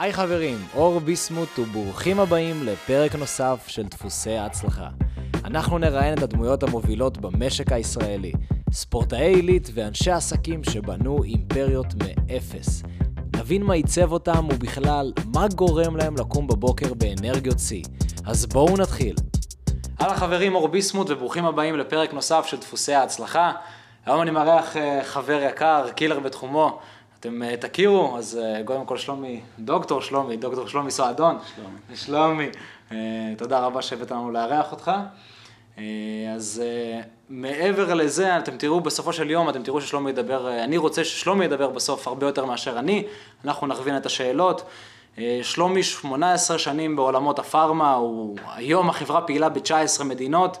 היי חברים, אור ביסמוט וברוכים הבאים לפרק נוסף של דפוסי ההצלחה. אנחנו נראיין את הדמויות המובילות במשק הישראלי, ספורטאי עילית ואנשי עסקים שבנו אימפריות מאפס. נבין מה עיצב אותם ובכלל, מה גורם להם לקום בבוקר באנרגיות שיא. אז בואו נתחיל. הלאה חברים, אור ביסמוט וברוכים הבאים לפרק נוסף של דפוסי ההצלחה. היום אני מארח אה, חבר יקר, קילר בתחומו. אתם אה, תכירו, אז אה, קודם כל שלומי, דוקטור שלומי, דוקטור שלומי סועדון. שלומי. שלומי, תודה רבה שהבאת לנו לארח אותך. אז מעבר לזה, אתם תראו בסופו של יום, אתם תראו ששלומי ידבר, אני רוצה ששלומי ידבר בסוף הרבה יותר מאשר אני, אנחנו נכווין את השאלות. שלומי 18 שנים בעולמות הפארמה, הוא היום החברה פעילה ב-19 מדינות,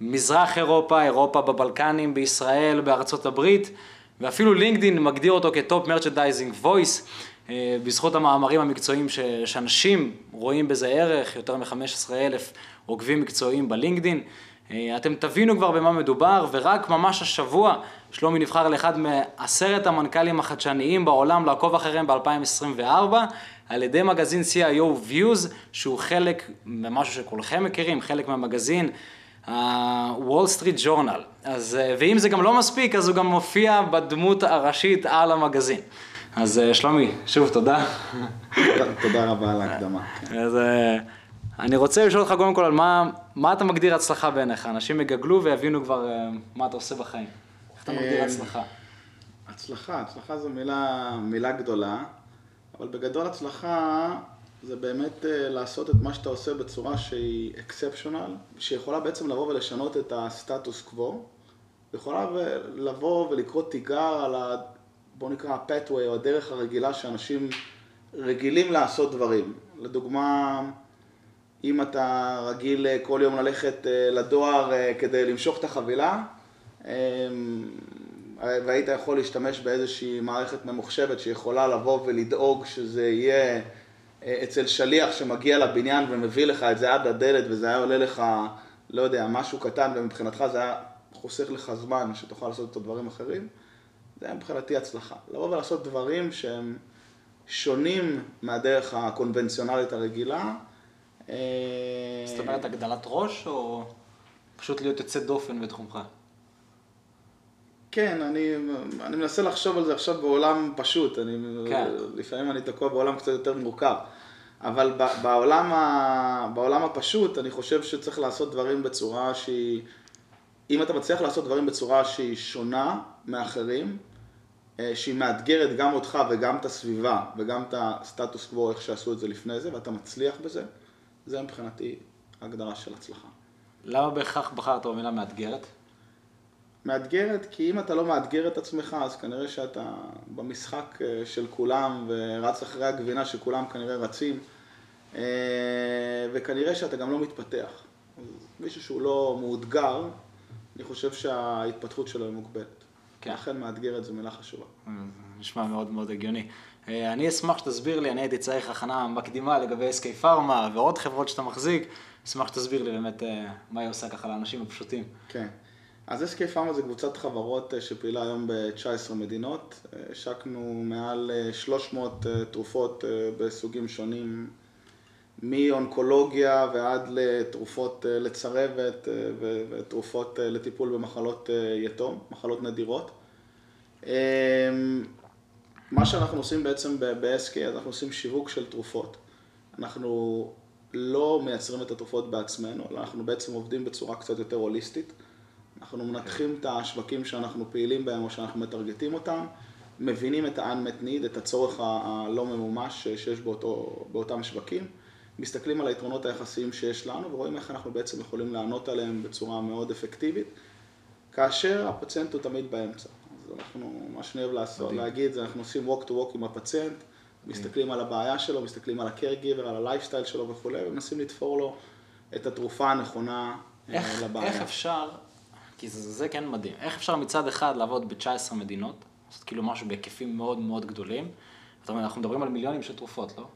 מזרח אירופה, אירופה בבלקנים, בישראל, בארצות הברית, ואפילו לינקדין מגדיר אותו כ Top Merchandising Voice, בזכות המאמרים המקצועיים ש, שאנשים רואים בזה ערך, יותר מ-15 אלף עוקבים מקצועיים בלינקדין. אה, אתם תבינו כבר במה מדובר, ורק ממש השבוע שלומי נבחר לאחד מעשרת המנכ"לים החדשניים בעולם לעקוב אחריהם ב-2024, על ידי מגזין CIO Views, שהוא חלק ממשהו שכולכם מכירים, חלק מהמגזין. ה-Wall Street Journal. אז, אה, ואם זה גם לא מספיק, אז הוא גם מופיע בדמות הראשית על המגזין. אז אה, שלומי, שוב תודה. תודה רבה על ההקדמה. אז אה, אני רוצה לשאול אותך קודם כל על מה, מה אתה מגדיר הצלחה בעיניך. אנשים יגגלו ויבינו כבר מה אתה עושה בחיים. איך אתה מגדיר הצלחה? הצלחה, הצלחה זו מילה, מילה גדולה, אבל בגדול הצלחה זה באמת אה, לעשות את מה שאתה עושה בצורה שהיא אקספשיונל, שיכולה בעצם לבוא ולשנות את הסטטוס קוו, יכולה לבוא ולקרוא תיגר על ה... בוא נקרא ה-pathway או הדרך הרגילה שאנשים רגילים לעשות דברים. לדוגמה, אם אתה רגיל אה, כל יום ללכת אה, לדואר כדי למשוך את החבילה, והיית יכול להשתמש באיזושהי מערכת ממוחשבת שיכולה לבוא ולדאוג שזה יהיה אצל שליח שמגיע לבניין ומביא לך את זה עד הדלת וזה היה עולה לך, לא יודע, משהו קטן ומבחינתך זה היה חוסך לך זמן שתוכל לעשות את הדברים אחרים, זה היה מבחינתי הצלחה. לבוא ולעשות דברים שהם שונים מהדרך הקונבנציונלית הרגילה. אה, זאת אומרת הגדלת ראש או פשוט להיות יוצא דופן בתחומך? כן, אני, אני מנסה לחשוב על זה עכשיו בעולם פשוט, אני, כן. לפעמים אני תקוע בעולם קצת יותר מורכב, אבל בעולם, ה, בעולם הפשוט אני חושב שצריך לעשות דברים בצורה שהיא, אם אתה מצליח לעשות דברים בצורה שהיא שונה מאחרים, אה, שהיא מאתגרת גם אותך וגם את הסביבה וגם את הסטטוס קוו, איך שעשו את זה לפני זה, ואתה מצליח בזה, זה מבחינתי הגדרה של הצלחה. למה בהכרח בחרת במילה מאתגרת? מאתגרת, כי אם אתה לא מאתגר את עצמך, אז כנראה שאתה במשחק אה, של כולם ורץ אחרי הגבינה שכולם כנראה רצים, וכנראה שאתה גם לא מתפתח. מישהו שהוא לא מאותגר, אני חושב שההתפתחות שלו היא מוגבלת. כן. לכן מאתגרת זו מילה חשובה. אה, נשמע מאוד מאוד הגיוני. אני אשמח שתסביר לי, אני הייתי צריך הכנה מקדימה לגבי SK פארמה ועוד חברות שאתה מחזיק, אשמח שתסביר לי באמת מה היא עושה ככה לאנשים הפשוטים. כן. אז SK פארמה זה קבוצת חברות אה, שפעילה היום ב-19 מדינות. אה, השקנו מעל 300 אה, תרופות בסוגים שונים, מאונקולוגיה ועד לתרופות לצרבת ותרופות לטיפול במחלות יתום, מחלות נדירות. מה שאנחנו עושים בעצם ב-SK, אנחנו עושים שיווק של תרופות. אנחנו לא מייצרים את התרופות בעצמנו, אלא אנחנו בעצם עובדים בצורה קצת יותר הוליסטית. אנחנו מנתחים את השווקים שאנחנו פעילים בהם או שאנחנו מטרגטים אותם, מבינים את ה-unmet need, את הצורך הלא ממומש שיש באותו, באותם שווקים, מסתכלים על היתרונות היחסיים שיש לנו ורואים איך אנחנו בעצם יכולים לענות עליהם בצורה מאוד אפקטיבית, כאשר הפציינט הוא תמיד באמצע. אז אנחנו, מה שאני אוהב לעשות, מדהים. להגיד, זה אנחנו עושים walk to walk עם הפציינט, מסתכלים על הבעיה שלו, מסתכלים על ה-caregiver, על ה-lifestyle שלו וכולי, ומנסים לתפור לו את התרופה הנכונה אה, איך, לבעיה. איך אפשר כי זה, זה כן מדהים. איך אפשר מצד אחד לעבוד ב-19 מדינות, לעשות כאילו משהו בהיקפים מאוד מאוד גדולים, זאת אומרת, אנחנו מדברים על מיליונים של תרופות, לא?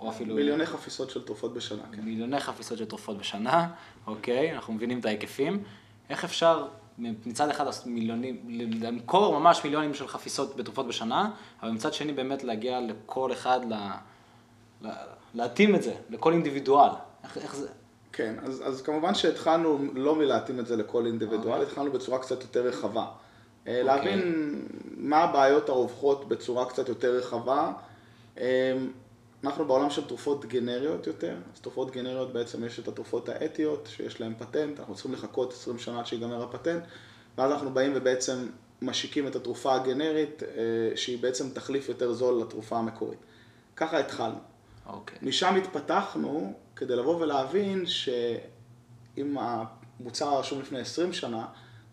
או אפילו... מיליוני חפיסות של תרופות בשנה, כן. מיליוני חפיסות של תרופות בשנה, אוקיי, אנחנו מבינים את ההיקפים. איך אפשר מצד אחד לעשות מיליונים, למכור ממש מיליונים של חפיסות בתרופות בשנה, אבל מצד שני באמת להגיע לכל אחד להתאים את זה לכל אינדיבידואל? איך, איך זה? כן, אז, אז כמובן שהתחלנו לא מלהתאים את זה לכל אינדיבידואל, okay. אוקיי. התחלנו בצורה קצת יותר רחבה. Okay. אוקיי. להבין מה הבעיות הרווחות בצורה קצת יותר רחבה. אה, אנחנו בעולם של תרופות גנריות יותר, אז תרופות גנריות בעצם יש את התרופות האתיות שיש להן פטנט, אנחנו צריכים לחכות 20 שנה עד שיגמר הפטנט, ואז אנחנו באים ובעצם משיקים את התרופה הגנרית, אה, שהיא בעצם תחליף יותר זול לתרופה המקורית. ככה התחלנו. Okay. אוקיי. משם התפתחנו כדי לבוא ולהבין שאם המוצר רשום לפני 20 שנה,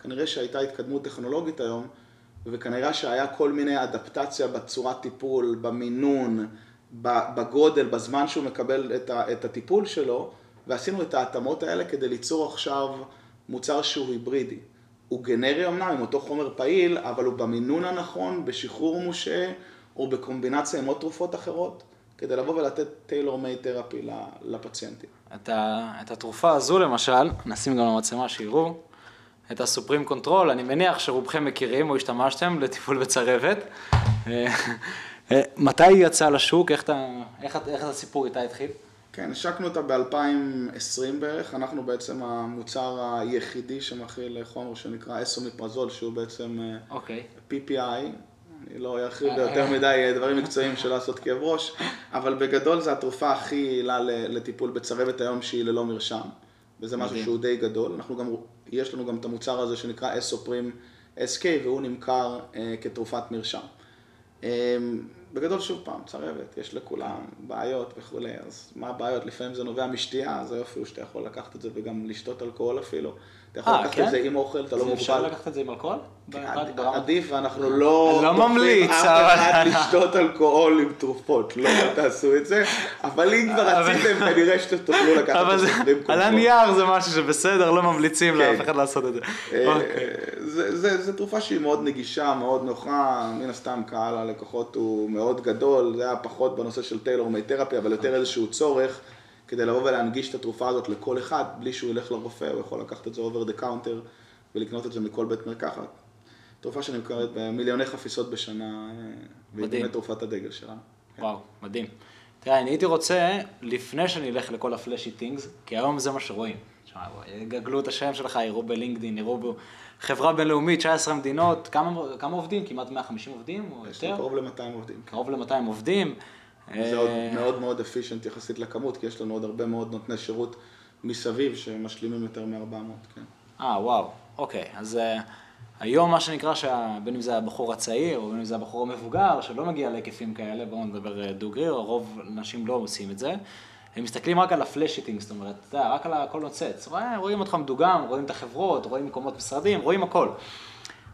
כנראה שהייתה התקדמות טכנולוגית היום, וכנראה שהיה כל מיני אדפטציה בצורת טיפול, במינון, בגודל, בזמן שהוא מקבל את הטיפול שלו, ועשינו את ההתאמות האלה כדי ליצור עכשיו מוצר שהוא היברידי. הוא גנרי אמנם עם אותו חומר פעיל, אבל הוא במינון הנכון, בשחרור מושהה, או בקומבינציה עם עוד תרופות אחרות, כדי לבוא ולתת tailor made therapy לפציינטים. את, ה, את התרופה הזו למשל, נשים גם למצלמה שיראו, את הסופרים קונטרול, אני מניח שרובכם מכירים או השתמשתם לטיפול בצרבת. אה, מתי היא יצאה לשוק? איך, אתה, איך, איך הסיפור איתה התחיל? כן, השקנו אותה ב-2020 בערך, אנחנו בעצם המוצר היחידי שמכיל חומר שנקרא אסומיפרזול, שהוא בעצם okay. אוקיי. PPI, אני לא ארחיב ביותר מדי דברים מקצועיים של לעשות כאב ראש, אבל בגדול זו התרופה הכי יעילה לטיפול בצרבת היום שהיא ללא מרשם, וזה משהו שהוא די גדול. אנחנו גם, יש לנו גם את המוצר הזה שנקרא אסופרים SK, והוא נמכר אה, כתרופת מרשם. אה, בגדול שוב פעם, צרבת, יש לכולם בעיות וכולי, אז מה הבעיות? לפעמים זה נובע משתייה, אז היופי הוא שאתה יכול לקחת את זה וגם לשתות אלכוהול אפילו. אתה יכול לקחת את זה עם אוכל, אתה לא מוגבל. אפשר לקחת את זה עם אלכוהול? עדיף, ואנחנו לא... לא ממליץ, אבל... אף אחד לשתות אלכוהול עם תרופות, לא תעשו את זה, אבל אם כבר רציתם, כנראה שאתם תוכלו לקחת את זה עם על הנייר זה משהו שבסדר, לא ממליצים לאף אחד לעשות את זה. זו תרופה שהיא מאוד נגישה, מאוד נוחה, מן הסתם קהל הלקוחות הוא מאוד גדול, זה היה פחות בנושא של טיילור מי תרפי, אבל יותר איזשהו צורך. כדי לבוא ולהנגיש את התרופה הזאת לכל אחד, בלי שהוא ילך לרופא, הוא יכול לקחת את זה over the counter ולקנות את זה מכל בית מרקחת. תרופה שנמכרת במיליוני חפיסות בשנה, והיא באמת תרופת הדגל שלנו. וואו, מדהים. תראה, אני הייתי רוצה, לפני שאני אלך לכל הפלאשי טינגס, כי היום זה מה שרואים. יגגלו את השם שלך, יראו בלינקדאין, יראו בו חברה בינלאומית, 19 מדינות, כמה, כמה עובדים? כמעט 150 עובדים או יותר? יש לנו קרוב ל-200 עובדים. קרוב ל-200 עובדים. זה עוד אה, מאוד מאוד אפישנט יחסית לכמות, כי יש לנו עוד הרבה מאוד נותני שירות מסביב שמשלימים יותר מ-400, כן. אה, וואו, אוקיי. אז uh, היום מה שנקרא, בין אם זה הבחור הצעיר, או בין אם זה הבחור המבוגר, שלא מגיע להיקפים כאלה, בואו נדבר אה, דוגרי, רוב אנשים לא עושים את זה. הם מסתכלים רק על ה flashy thing, זאת אומרת, אתה יודע, רק על הכל נוצץ. רואים אותך מדוגם, רואים את החברות, רואים מקומות משרדים, רואים הכל.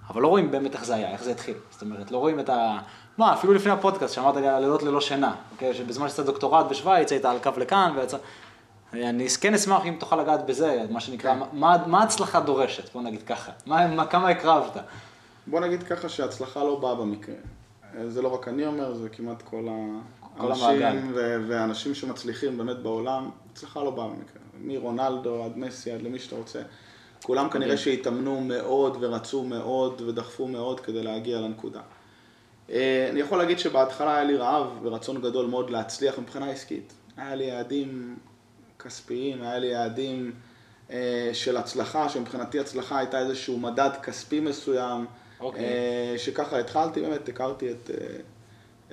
אבל לא רואים באמת איך זה היה, איך זה התחיל. זאת אומרת, לא רואים את ה... מה, אפילו לפני הפודקאסט, שאמרת לי על הלילות ללא שינה, אוקיי? שבזמן שעשית דוקטורט בשוויץ, היית על קו לכאן, ויצא... אני כן אשמח אם תוכל לגעת בזה, מה שנקרא, כן. מה, מה ההצלחה דורשת, בוא נגיד ככה. מה, מה, כמה הקרבת? בוא נגיד ככה שההצלחה לא באה במקרה. זה לא רק אני אומר, זה כמעט כל האנשים והאנשים שמצליחים באמת בעולם, הצלחה לא באה במקרה. מרונלדו עד מסי עד למי שאתה רוצה. כולם כנראה שהתאמנו מאוד ורצו מאוד ודחפו מאוד כדי להגיע לנקודה. אה, אני יכול להגיד שבהתחלה היה לי רעב ורצון גדול מאוד להצליח מבחינה עסקית. היה לי יעדים כספיים, היה לי יעדים אה, של הצלחה, שמבחינתי הצלחה הייתה איזשהו מדד כספי מסוים, okay. אוקיי. אה, שככה התחלתי, באמת הכרתי את,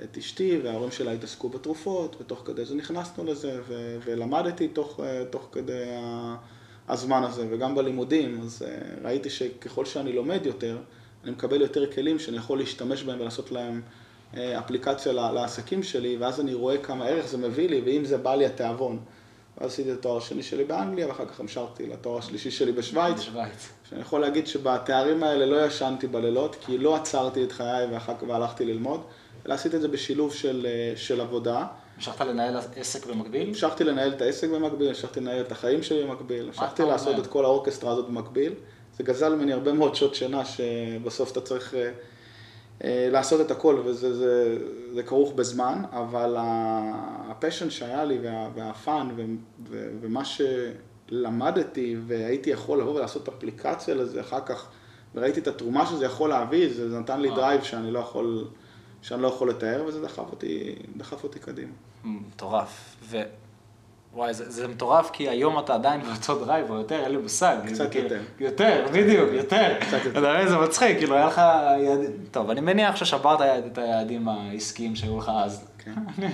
את אשתי וההורים שלה התעסקו בתרופות, ותוך כדי זה נכנסנו לזה, ו- ולמדתי תוך, תוך כדי הזמן הזה, וגם בלימודים, אז ראיתי שככל שאני לומד יותר, אני מקבל יותר כלים שאני יכול להשתמש בהם ולעשות להם אה, אפליקציה לעסקים שלי, ואז אני רואה כמה ערך זה מביא לי, ואם זה בא לי התיאבון. ואז עשיתי את התואר השני שלי באנגליה, ואחר כך המשכתי לתואר השלישי שלי בשוויץ. בשוויץ. שאני יכול להגיד שבתארים האלה לא ישנתי בלילות, כי לא עצרתי את חיי ואחר כך והלכתי ללמוד, אלא עשיתי את זה בשילוב של, אה, של עבודה. המשכת לנהל עסק במקביל? המשכתי לנהל את העסק במקביל, המשכתי לנהל את החיים שלי במקביל, המשכתי לעשות את כל האורקסטרה הזאת במקביל. זה גזל ממני הרבה מאוד שעות שינה, שבסוף אתה צריך אה, אה, לעשות את הכל, וזה זה, זה כרוך בזמן, אבל הפשן שהיה לי וה, והפאן ומה שלמדתי והייתי יכול לבוא ולעשות אפליקציה לזה אחר כך, וראיתי את התרומה שזה יכול להביא, זה, זה נתן לי drive שאני לא יכול שאני לא יכול לתאר, וזה דחף אותי, דחף אותי קדימה. מטורף. ו... וואי, זה, זה מטורף כי היום אתה עדיין באותו drive או יותר, אין לי מושג. קצת כאילו- יותר. יותר, בדיוק, יותר. קצת יותר. אתה יודע, זה מצחיק, כאילו היה לך יעדים, טוב, אני מניח ששברת את היעדים העסקיים שהיו לך אז. כן.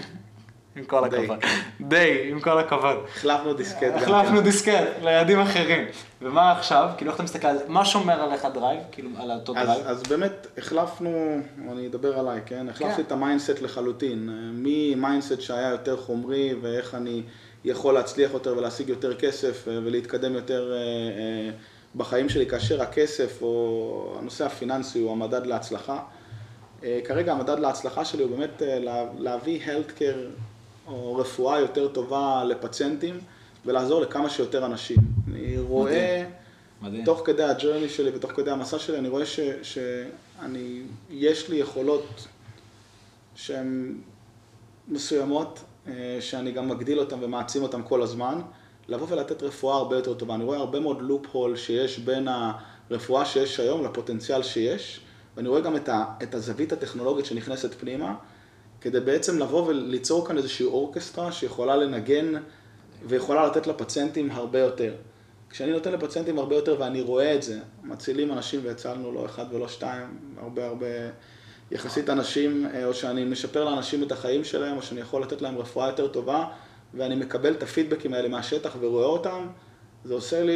עם כל. הכבוד. די, עם כל הכבוד. החלפנו דיסקט החלפנו כן. דיסקט ליעדים אחרים. ומה עכשיו? כאילו, איך אתה מסתכל על זה? מה שומר עליך drive? כאילו, על אותו אז, drive? אז באמת החלפנו, אני אדבר עליי, כן? החלפתי כן. את ה mindset לחלוטין. מ mindset שהיה יותר חומרי ואיך אני יכול להצליח יותר ולהשיג יותר כסף אה, ולהתקדם יותר אה, אה, בחיים שלי, כאשר הכסף או הנושא הפיננסי הוא המדד להצלחה. כרגע המדד להצלחה שלי הוא באמת לה- להביא healthcare או רפואה יותר טובה לפציינטים ולעזור לכמה שיותר אנשים. אני רואה... מדהים. תוך כדי הג'רני שלי ותוך כדי המסע שלי, אני רואה ש, שאני, יש לי יכולות שהן מסוימות, שאני גם מגדיל אותן ומעצים אותן כל הזמן, לבוא ולתת רפואה הרבה יותר טובה. אני רואה הרבה מאוד לופ הול שיש בין הרפואה שיש היום לפוטנציאל שיש, ואני רואה גם את, ה, את הזווית הטכנולוגית שנכנסת פנימה, כדי בעצם לבוא וליצור כאן איזושהי אורקסטרה שיכולה לנגן ויכולה לתת לפציינטים הרבה יותר. כשאני נותן לפציינטים הרבה יותר ואני רואה את זה, מצילים אנשים והצלנו לא אחד ולא שתיים, הרבה הרבה יחסית אנשים, אה, או שאני משפר לאנשים את החיים שלהם, או שאני יכול לתת להם רפואה יותר טובה, ואני מקבל את הפידבקים האלה מהשטח ורואה אותם, זה עושה לי,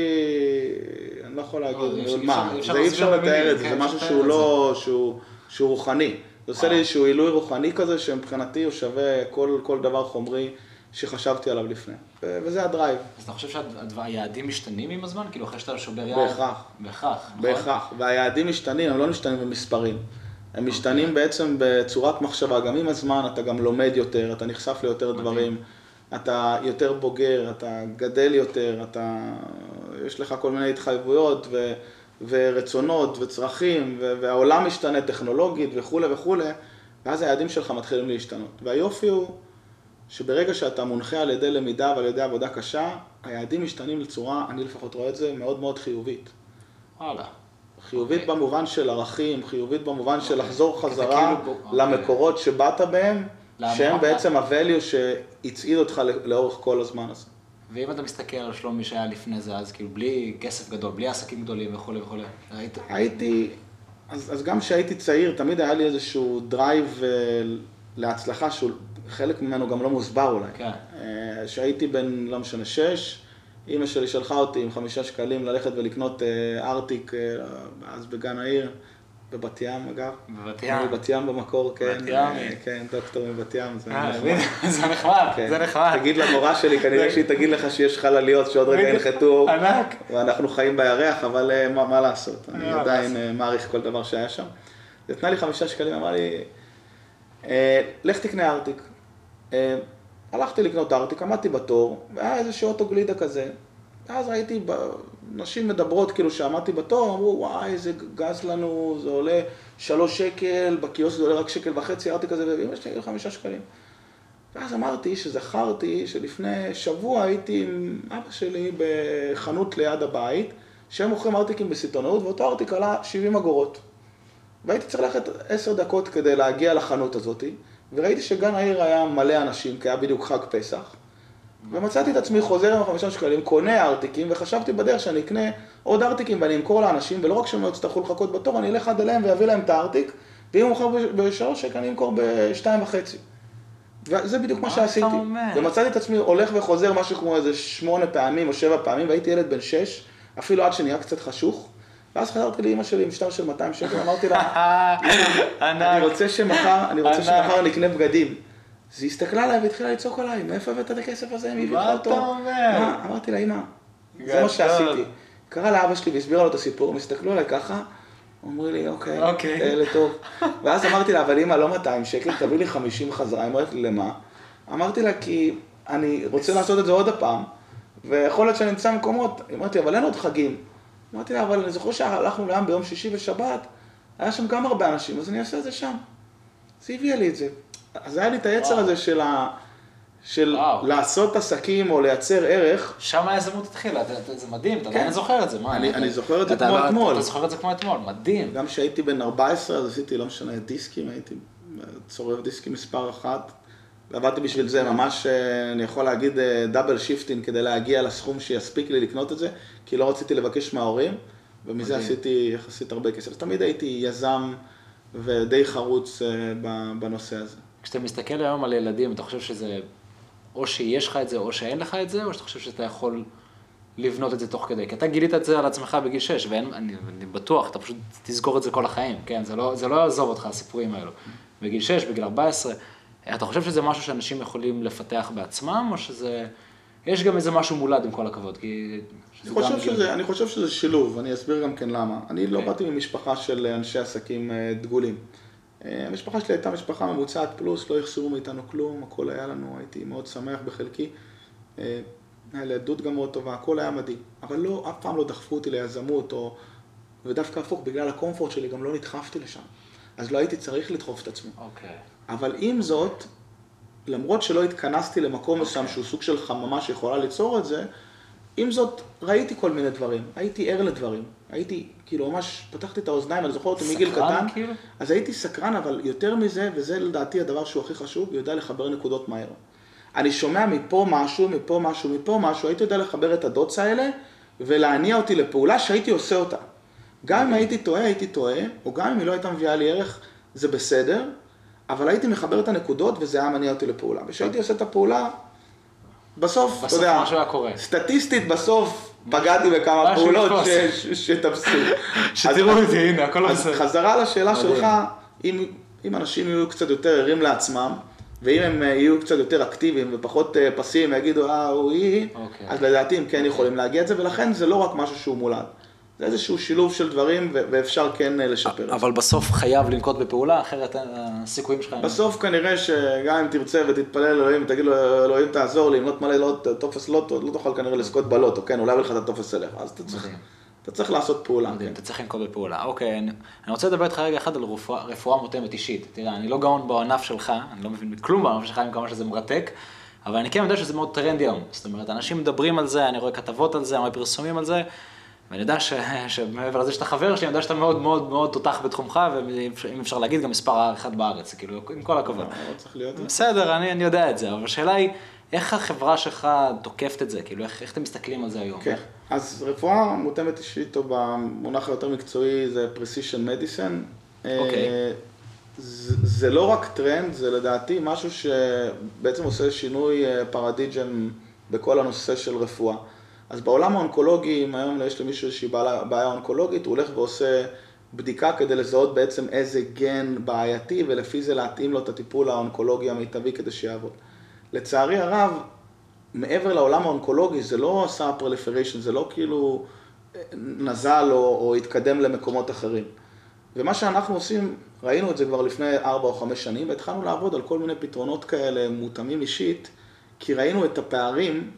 אני לא יכול לא, להגיד, אפשר- מה, אפשר זה אי אפשר במילים, לתאר את זה, כן, זה משהו שהוא לא, שהוא, שהוא רוחני. זה עושה לי וואו. איזשהו עילוי רוחני כזה, שמבחינתי הוא שווה כל, כל דבר חומרי שחשבתי עליו לפני. וזה הדרייב. אז אתה חושב שהיעדים משתנים עם הזמן? כאילו, אחרי שאתה שובר יעד? בהכרח. בהכרח, נכון? בהכרח. והיעדים משתנים, הם לא משתנים במספרים. הם משתנים בעצם בצורת מחשבה. גם עם הזמן אתה גם לומד יותר, אתה נחשף ליותר. דברים, אתה יותר בוגר, אתה גדל יותר, אתה... יש לך כל מיני התחייבויות ו... ורצונות וצרכים, ו... והעולם משתנה טכנולוגית וכולי וכולי, ואז היעדים שלך מתחילים להשתנות. והיופי הוא שברגע שאתה מונחה על ידי למידה ועל ידי עבודה קשה, היעדים משתנים לצורה, אני לפחות רואה את זה, מאוד מאוד חיובית. וואלה. חיובית אוקיי. במובן של ערכים, חיובית במובן של אוקיי. לחזור חזרה כאילו אוקיי. למקורות שבאת בהם, למה? שהם בעצם ה-value שהצעיד אותך לאורך כל הזמן הזה. ואם אתה מסתכל על שלומי שהיה לפני זה, אז כאילו בלי כסף גדול, בלי עסקים גדולים וכולי וכולי, היית... הייתי, אז, אז גם כשהייתי צעיר, תמיד היה לי איזשהו drive אה, להצלחה, שחלק ממנו גם לא מוסבר אולי. כן. אה, כשהייתי בן, לא משנה, שש, אימא שלי שלחה אותי עם חמישה שקלים ללכת ולקנות אה, ארטיק, אה, אז בגן העיר, בבת ים אגב. בבת ים. בת ים במקור, כן. בת ים. אה, כן, דוקטור מבת ים, זה נחמד. זה נחמד, כן. זה נחמד. תגיד למורה שלי, כנראה שהיא תגיד לך שיש חלליות שעוד רגע. ינחתו, ענק. ואנחנו חיים בירח, אבל מה לעשות, אני עדיין מעריך כל דבר שהיה שם. נתנה לי חמישה שקלים, אמרה לי, "אה, לך תקנה ארטיק. הלכתי לקנות ארטיק, עמדתי בתור, והיה איזה אוטו גלידה כזה. ואז ראיתי נשים מדברות, כאילו שעמדתי בתור, אמרו, וואי, זה גז לנו, זה עולה שלוש שקל, בקיוסק זה עולה רק שקל וחצי, ארטיק כזה, ואמא שלי, "תגיד, חמישה שקלים. ואז אמרתי שזכרתי שלפני שבוע הייתי עם אבא שלי בחנות ליד הבית, שהם מוכרים ארטיקים בסיטונאות, ואותו ארטיק עלה 70 אגורות. והייתי צריך ללכת עשר דקות כדי להגיע לחנות הזאת, וראיתי שגן העיר היה מלא אנשים, כי היה בדיוק חג פסח, ומצאתי את עצמי חוזר עם החמישה שקלים, קונה ארטיקים, וחשבתי בדרך שאני אקנה עוד ארטיקים ואני אמכור לאנשים, ולא רק שהם לא יצטרכו לחכות בתור, אני אלך עד אליהם ואביא להם את הארטיק, ואם הוא מוכר בשלוש שקל, אני אמכור בשתיים וחצי. וזה בדיוק מה שעשיתי. ומצאתי את עצמי הולך וחוזר משהו כמו איזה שמונה פעמים או שבע פעמים, והייתי ילד בן שש, אפילו עד שנהיה קצת חשוך. ואז חזרתי לאימא שלי עם שטר של 200 שקל, אמרתי לה, אני. רוצה שמחר, אני רוצה. שמחר נקנה בגדים. אז היא הסתכלה עליי והתחילה לצעוק עליי, מאיפה הבאת את הכסף הזה, מי הביא לך מה אותו? אתה אומר? אמרתי לה, אמא, זה. מה שעשיתי. קרא לאבא שלי והסבירה לו את הסיפור, הם הסתכלו עליי ככה, אומרים לי, אוקיי, אוקיי. אלה טוב. ואז אמרתי לה, אבל אמא, לא 200 שקל, תביא לי 50 חזרה. היא אומרת לי, למה? אמרתי לה, כי אני רוצה לעשות את זה עוד הפעם, ויכול להיות שאני אמצא מקומות. היא אמרת לי, אבל אין עוד חגים. אמרתי לה, אבל אני זוכר שהלכנו לים ביום שישי ושבת, היה שם גם הרבה אנשים, אז אני אעשה את זה שם. אז היא הביאה לי את זה. אז היה לי את היצר. הזה של, ה... של וואו. לעשות עסקים או לייצר ערך. שם היזמות התחילה, זה מדהים, אתה כן. עדיין זוכר את זה, מה? אני- אני זוכר את זה כמו אתה- אתמול. אתה זוכר את זה כמו אתמול, מדהים. גם כשהייתי בן 14, אז עשיתי, לא משנה, דיסקים, הייתי צורב דיסקים מספר אחת. ועבדתי בשביל זה, ממש, אה, אני יכול להגיד double shifting כדי להגיע לסכום שיספיק לי לקנות את זה, כי לא רציתי לבקש מההורים, ומזה מדהים. עשיתי יחסית הרבה כסף. אז תמיד הייתי יזם ודי חרוץ בנושא הזה. כשאתה מסתכל היום על ילדים, אתה חושב שזה, או שיש לך את זה או שאין לך את זה, או שאתה חושב שאתה יכול לבנות את זה תוך כדי? כי אתה גילית את זה על עצמך בגיל 6, ואני אני בטוח, אתה פשוט תזכור את זה כל החיים, כן? זה לא, זה לא יעזוב אותך, הסיפורים האלו. בגיל 6, בגיל 14, אתה חושב שזה משהו שאנשים יכולים לפתח בעצמם, או שזה... יש גם איזה משהו מולד עם כל הכבוד, כי... אני חושב, שזה, אני חושב שזה שילוב, אני אסביר גם כן למה. אני okay. לא אוקיי. באתי ממשפחה של אנשי עסקים אה, דגולים. אה, המשפחה שלי הייתה משפחה ממוצעת פלוס, לא יחסרו מאיתנו כלום, הכל היה לנו, הייתי מאוד שמח בחלקי. אה, היה לי עדות גם מאוד טובה, הכל היה מדהים. אבל לא, אף פעם לא דחפו אותי ליזמות, או... ודווקא הפוך, בגלל הקומפורט שלי גם לא נדחפתי לשם. אז לא הייתי צריך לדחוף את עצמי. אוקיי. Okay. אבל עם זאת, למרות שלא התכנסתי למקום מסוים okay. שהוא סוג של חממה שיכולה ליצור את זה, עם זאת, ראיתי כל מיני דברים, הייתי ער לדברים, הייתי, כאילו, ממש פתחתי את האוזניים, אני זוכר אותי מגיל קטן. כאילו? אז הייתי סקרן, אבל יותר מזה, וזה לדעתי הדבר שהוא הכי חשוב, יודע לחבר נקודות מהר. אני שומע מפה משהו, מפה משהו, מפה משהו, הייתי יודע לחבר את הדוץ האלה, ולהניע אותי לפעולה שהייתי עושה אותה. גם אם הייתי טועה, הייתי טועה, או גם אם היא לא הייתה מביאה לי ערך, זה בסדר, אבל הייתי מחבר את הנקודות וזה היה מניע אותי לפעולה. וכשהייתי עושה את הפעולה, בסוף, אתה יודע, משהו היה קורה. סטטיסטית בסוף פגעתי בכמה פעולות שתפסו. שתראו את זה, הנה, הכל בסדר. אז חזרה לשאלה שלך, אם אנשים יהיו קצת יותר ערים לעצמם, ואם הם אה, יהיו קצת יותר אקטיביים ופחות אה, פסיביים ויגידו, אה, הוא היא, אוקיי. אז לדעתי הם כן יכולים להגיע את זה, ולכן זה לא רק משהו שהוא מולד. זה איזשהו שילוב של דברים ואפשר כן אה, לשפר את זה. אבל בסוף חייב לנקוט בפעולה, אחרת הסיכויים שלך... בסוף כנראה שגם אם תרצה ותתפלל אלוהים ותגיד לו, אלוהים תעזור לי, אם לא תמלא לא, טופס לוטו, לא תוכל כנראה לזכות בלוטו, כן, אולי לך את הטופס אליך, אז אתה צריך... אתה צריך לעשות פעולה. מדהים, כן. אתה צריך לנקוט בפעולה. אוקיי, אני, אני רוצה לדבר איתך רגע אחד על רפואה, רפואה מותאמת אישית. תראה, אני לא גאון בענף שלך, אני לא מבין כלום בענף שלך, עם כמה שזה מרתק, אבל אני כן יודע שזה מאוד טרנדי היום. זאת אומרת, אנשים מדברים על זה, אני רואה כתבות על זה, אני רואה פרסומים על זה, ואני יודע ש, שמעבר לזה שאתה חבר שלי, אני יודע שאתה מאוד מאוד מאוד תותח בתחומך, ואם אפשר להגיד, גם מספר אחד בארץ, כאילו, עם כל הכבוד. לא להיות. בסדר, אני, אני יודע את זה, אבל השאלה היא, איך החברה שלך תוקפת את זה? כאילו, איך, איך אתם מסתכלים על זה היום? כן, okay. אז רפואה מותאמת אישית, או במונח היותר מקצועי, זה precision medicine. Okay. Okay. זה, זה לא רק טרנד, זה לדעתי משהו שבעצם עושה שינוי אה, paradigm בכל הנושא של רפואה. אז בעולם האונקולוגי, אם היום יש למישהו איזושהי בעיה אונקולוגית, הוא הולך ועושה בדיקה כדי לזהות בעצם איזה גן בעייתי, ולפי זה להתאים לו את הטיפול האונקולוגי המיטבי כדי שיעבוד. לצערי הרב, מעבר לעולם האונקולוגי, זה לא עשה proliferation, זה לא כאילו אה, נזל או, או התקדם למקומות אחרים. ומה שאנחנו עושים, ראינו את זה כבר לפני ארבע או חמש שנים, והתחלנו לעבוד על כל מיני פתרונות כאלה מותאמים אישית, כי ראינו את הפערים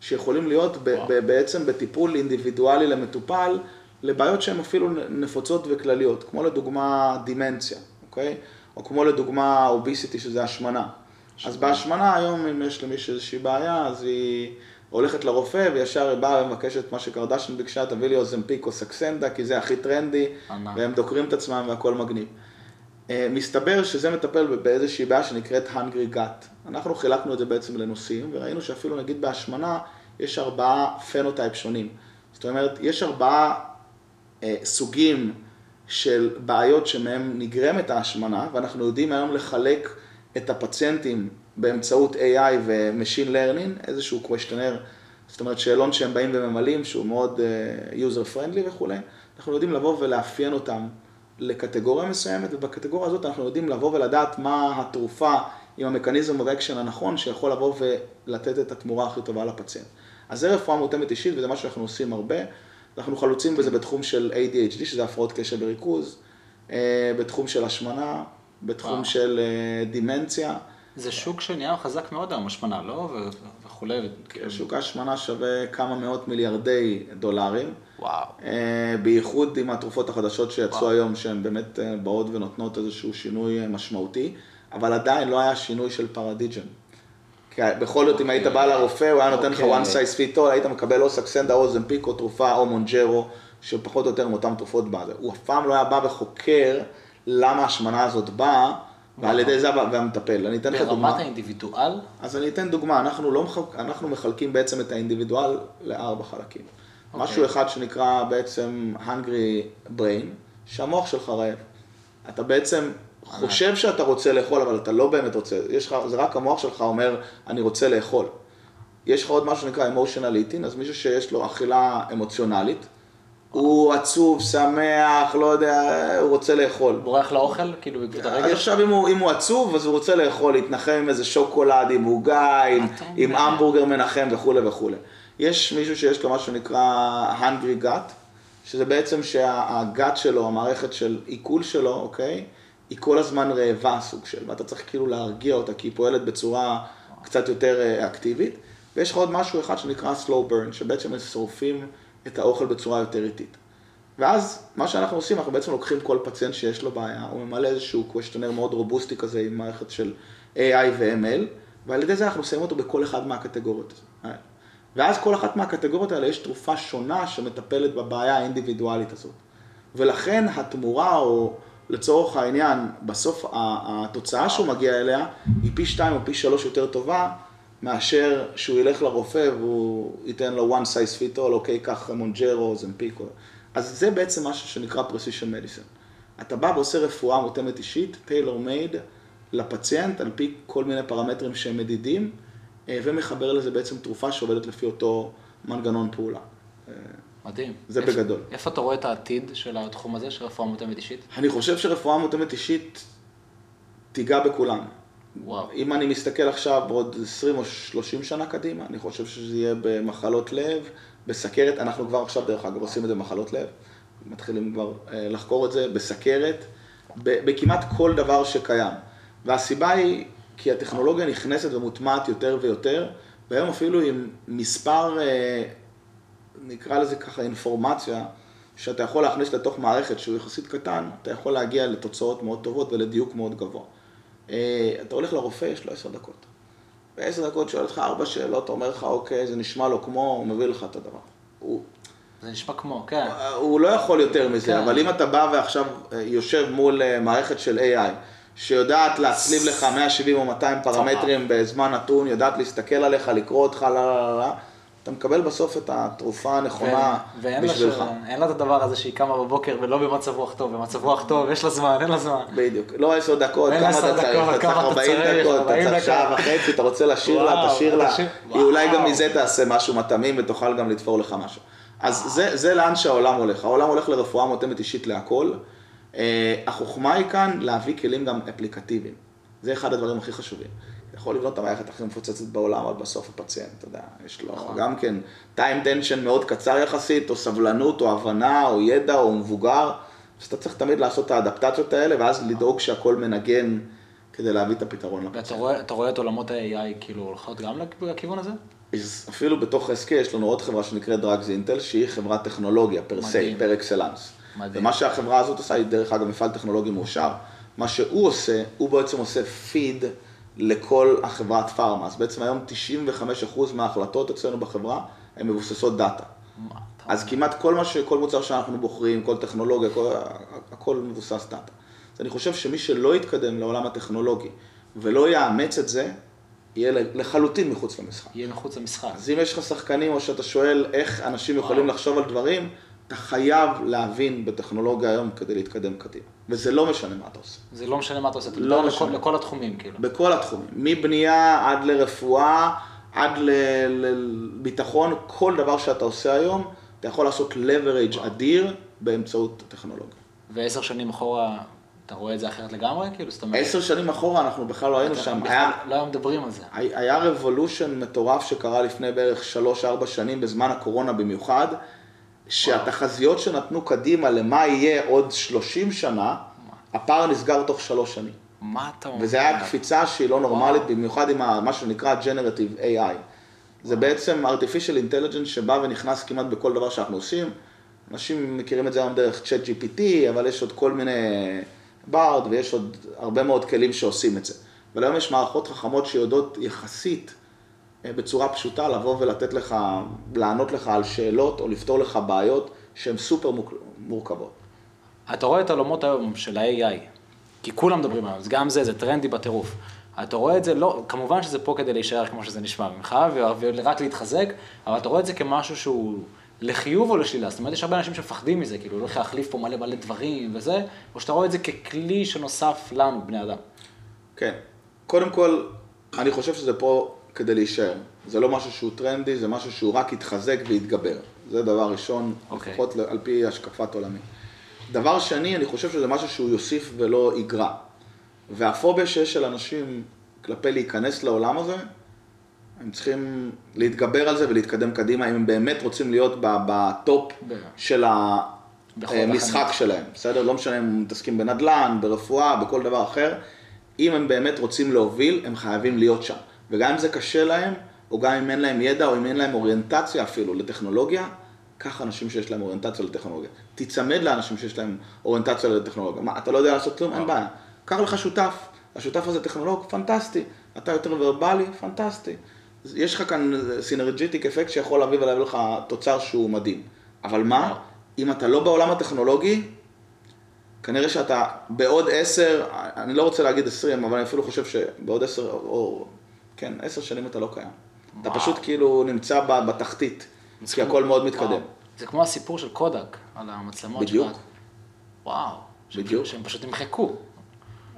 שיכולים להיות ב- ב- בעצם בטיפול אינדיבידואלי למטופל, לבעיות שהן אפילו נפוצות וכלליות, כמו לדוגמה דימנציה, אוקיי? או כמו לדוגמה obesity, שזה השמנה. אז בהשמנה היום, אם יש למישהו איזושהי בעיה, אז היא הולכת לרופא וישר היא באה ומבקשת מה שקרדשן ביקשה, תביא לי אוזמפיק או סקסנדה, כי זה הכי טרנדי, והם דוקרים את עצמם והכל מגניב. אה, מסתבר שזה מטפל באיזושהי בעיה שנקראת hungry gut. אנחנו חילקנו את זה בעצם לנושאים, וראינו שאפילו נגיד בהשמנה יש ארבעה phenotype שונים. זאת אומרת, יש ארבעה אה, סוגים של בעיות שמהם נגרמת ההשמנה, ואנחנו יודעים היום לחלק את הפציינטים באמצעות AI ו-Machine Learning, איזשהו questionnaire, זאת אומרת שאלון שהם באים וממלאים, שהוא מאוד uh, user friendly וכולי, אנחנו יודעים לבוא ולאפיין אותם לקטגוריה מסוימת, ובקטגוריה הזאת אנחנו יודעים לבוא ולדעת מה התרופה עם המכניזם action הנכון, שיכול לבוא ולתת את התמורה הכי טובה לפציינט. אז זה רפואה מותאמת אישית, וזה מה שאנחנו עושים הרבה. אנחנו חלוצים בזה בתחום של ADHD, שזה הפרעות קשב וריכוז, אה, בתחום של השמנה, בתחום וואו. של אה, דימנציה. זה שוק שנהיה חזק מאוד היום, השמנה, לא? וכולי. שוק ההשמנה שווה כמה מאות מיליארדי דולרים. וואו. אה, בייחוד עם התרופות החדשות שיצאו וואו. היום, שהן באמת באות ונותנות איזשהו שינוי משמעותי, אבל עדיין לא היה שינוי של פרדיג'ן. כי בכל זאת, אם היית בא לרופא, הוא היה נותן לך אוקיי. one size fit all, היית מקבל או סקסנדה או זמפיק או תרופה או מונג'רו, שפחות או יותר עם אותן תרופות בזה. הוא אף פעם לא היה בא וחוקר למה ההשמנה הזאת באה, ועל ידי זה והמטפל. אני אתן לך דוגמה. ברמת האינדיבידואל? אז אני אתן דוגמה, אנחנו, לא מחלק, אנחנו מחלקים בעצם את האינדיבידואל לארבע חלקים. Okay. אוקיי. משהו אחד שנקרא בעצם hungry brain, שהמוח שלך רעב. אתה בעצם חושב שאתה רוצה לאכול, אבל אתה לא באמת רוצה. יש לך, זה רק המוח שלך אומר, אני רוצה לאכול. יש לך עוד משהו שנקרא emotional eating, אז מישהו שיש לו אכילה אמוציונלית, הוא עצוב, שמח, לא יודע, הוא רוצה לאכול. בורח לאוכל? כאילו, אז הרגש? עכשיו אם הוא, אם הוא עצוב, אז הוא רוצה לאכול, להתנחם עם איזה שוקולד, עם עוגה, עם? עם המבורגר מנחם וכולי וכולי. יש מישהו שיש לו משהו שנקרא hungry gut, שזה בעצם שהגת שלו, המערכת של עיכול שלו, אוקיי, היא כל הזמן רעבה סוג של, ואתה צריך כאילו להרגיע אותה, כי היא פועלת בצורה קצת יותר אה, אקטיבית. ויש לך עוד משהו אחד שנקרא slow burn, שבעצם שורפים את האוכל בצורה יותר איטית. ואז מה שאנחנו עושים, אנחנו בעצם לוקחים כל פציינט שיש לו בעיה, הוא ממלא איזשהו קוושטנר מאוד רובוסטי כזה עם מערכת של AI ו-ML, ועל ידי זה אנחנו שמים אותו בכל אחד מהקטגוריות. ואז כל אחת מהקטגוריות האלה יש תרופה שונה שמטפלת בבעיה האינדיבידואלית הזאת. ולכן התמורה, או לצורך העניין, בסוף התוצאה שהוא מגיע אליה, היא פי שתיים או פי שלוש יותר טובה, מאשר שהוא ילך לרופא והוא ייתן לו one size fit all, אוקיי, קח מונג'רו, זמפיקו. אז זה בעצם משהו שנקרא precision medicine. אתה בא ועושה רפואה מותאמת אישית, tailor made, לפציינט, על פי כל מיני פרמטרים שהם מדידים, ומחבר לזה בעצם תרופה שעובדת לפי אותו מנגנון פעולה. אה, מדהים. זה איפה- בגדול. איפה אתה רואה את העתיד של התחום הזה, של רפואה מותאמת אישית? אני חושב שרפואה מותאמת אישית תיגע בכולם. וואו. אם אני מסתכל עכשיו בעוד 20 או 30 שנה קדימה, אני חושב שזה יהיה במחלות לב, בסכרת, אנחנו כבר עכשיו דרך אגב עושים את זה במחלות לב, מתחילים כבר אה, לחקור את זה, בסכרת, בכמעט כל דבר שקיים. והסיבה היא כי הטכנולוגיה נכנסת ומוטמעת יותר ויותר, והיום אפילו עם מספר, אה, נקרא לזה ככה אינפורמציה, שאתה יכול להכניס לתוך מערכת שהוא יחסית קטן, אתה יכול להגיע לתוצאות מאוד טובות ולדיוק מאוד גבוה. אה, אתה הולך לרופא, יש לו עשר דקות. בעשר דקות שואל אותך ארבע שאלות, אומר לך, אוקיי, זה נשמע לו כמו, הוא מביא לך את הדבר. הוא, זה נשמע כמו, כן. הוא לא יכול יותר מזה, כן. אבל אם אתה בא ועכשיו אה, יושב מול מערכת של AI, שיודעת להצליב לך 170 או 200 פרמטרים בזמן נתון, יודעת להסתכל עליך, לקרוא אותך, לא, לא, לא, לא, אתה מקבל בסוף את התרופה הנכונה ו- ואין לה בשבילך. את הדבר הזה שהיא קמה בבוקר ולא במצב רוח טוב, במצב רוח טוב, יש לה זמן, אין לה זמן. בדיוק, לא עשר דקות, כמה אתה צריך, אתה צריך כמה אתה 40 צריך, דקות, אתה 40 צריך שעה. וחצי, אתה רוצה לשיר לה, תשיר לה, תשיר- אולי גם. מזה תעשה משהו מתמים ותוכל גם לתפור לך משהו. אז זה לאן שהעולם הולך, העולם הולך לרפואה מותאמת אישית להכל. אה, החוכמה היא כאן להביא כלים גם אפליקטיביים, זה אחד הדברים הכי חשובים. אתה יכול לבנות את המערכת הכי מפוצצת בעולם, אבל בסוף הפציינט, אתה יודע, יש לו נכון. גם כן time tension מאוד קצר יחסית, או סבלנות, או הבנה, או ידע, או מבוגר, אז אתה צריך תמיד לעשות את האדפטציות האלה, ואז לדאוג שהכל מנגן כדי להביא את הפתרון ואתה לפציינט. רואה, אתה רואה את עולמות ה-AI כאילו הולכות גם לכיוון הזה? אפילו בתוך SK יש לנו עוד חברה שנקראת דרגס אינטל, שהיא חברת טכנולוגיה per se. Par excellence. מדהים. ומה שהחברה הזאת עושה, היא דרך אגב מפעל טכנולוגי מאושר, מה שהוא עושה, הוא בעצם עושה פיד לכל החברת פארמה. אז בעצם היום 95% מההחלטות אצלנו בחברה הן מבוססות data. מה אז כמעט כל מה ש... כל מוצר שאנחנו בוחרים, כל טכנולוגיה, כל... הכל מבוסס data. אז אני חושב שמי שלא יתקדם לעולם הטכנולוגי ולא יאמץ את זה, יהיה לחלוטין מחוץ למשחק. יהיה מחוץ למשחק. אז אם יש לך שחקנים או שאתה שואל איך אנשים יכולים לחשוב על דברים, אתה חייב להבין בטכנולוגיה היום כדי להתקדם קדימה. וזה לא משנה מה אתה עושה. זה לא משנה מה אתה עושה, אתה לא מדבר משנה. לכל, לכל התחומים כאילו. בכל התחומים, מבנייה עד לרפואה, עד לביטחון, כל דבר שאתה עושה היום, אתה יכול לעשות leverage אדיר באמצעות הטכנולוגיה. ועשר שנים אחורה, אתה רואה את זה אחרת לגמרי? כאילו, זאת אומרת... עשר שנים אחורה אנחנו בכלל לא היינו שם. בכלל היה, לא היו מדברים על זה. היה רבולושן מטורף שקרה לפני בערך 3-4 שנים, בזמן הקורונה במיוחד, שהתחזיות שנתנו קדימה למה יהיה עוד 30 שנה, הפער נסגר תוך 3 שנים. מה אתה אומר? וזה היה קפיצה שהיא לא נורמלית, במיוחד עם מה שנקרא Generative AI. זה בעצם artificial intelligence שבא ונכנס כמעט בכל דבר שאנחנו עושים. אנשים מכירים את זה היום דרך Chat GPT, אבל יש עוד כל מיני ברד ויש עוד הרבה מאוד כלים שעושים את זה. אבל היום יש מערכות חכמות שיודעות יחסית בצורה פשוטה לבוא ולתת לך, לענות לך על שאלות או לפתור לך בעיות שהן סופר מורכבות. אתה רואה את העולמות היום של ה-AI, כי כולם מדברים עליו, גם זה, זה טרנדי בטירוף. אתה רואה את זה, לא, כמובן שזה פה כדי להישאר כמו שזה נשמע ממך, ורק להתחזק, אבל אתה רואה את זה כמשהו שהוא לחיוב או לשלילה. זאת אומרת, יש הרבה אנשים שמפחדים מזה, כאילו, הולך להחליף פה מלא מלא דברים וזה, או שאתה רואה את זה ככלי שנוסף לנו, בני אדם. כן. קודם כל, אני חושב שזה פה כדי להישאר. זה לא משהו שהוא טרנדי, זה משהו שהוא רק יתחזק ויתגבר. זה דבר ראשון, okay. אוקיי. לפחות על פי השקפת עולמי. דבר שני, אני חושב שזה משהו שהוא יוסיף ולא יגרע. והפוביה שיש של אנשים כלפי להיכנס לעולם הזה, הם צריכים להתגבר על זה ולהתקדם קדימה, אם הם באמת רוצים להיות ב top של המשחק שלהם, בסדר? לא משנה אם הם מתעסקים בנדל"ן, ברפואה, בכל דבר אחר. אם הם באמת רוצים להוביל, הם חייבים להיות שם. וגם אם זה קשה להם, או גם אם אין להם ידע, או אם אין להם אוריינטציה אפילו לטכנולוגיה, קח אנשים שיש להם אוריינטציה לטכנולוגיה. תיצמד לאנשים שיש להם אוריינטציה לטכנולוגיה. מה, אתה לא יודע לעשות כלום? אין בעיה. קח לך שותף. השותף הזה טכנולוג, פנטסטי. אתה יותר verbal'י, פנטסטי. יש לך כאן synergetic effect שיכול להביא ולהביא לך תוצר שהוא מדהים. אבל מה, אם אתה לא בעולם הטכנולוגי, כנראה שאתה בעוד עשר, אני לא רוצה להגיד עשרים, אבל אני אפילו חושב שבעוד עשר, או כן, עשר שנים אתה לא קיים. אתה פשוט כאילו נמצא בתחתית, כי הכל מאוד מתקדם. זה כמו הסיפור של קודק, על המצלמות. בדיוק. וואו. בדיוק. שהם פשוט נמחקו.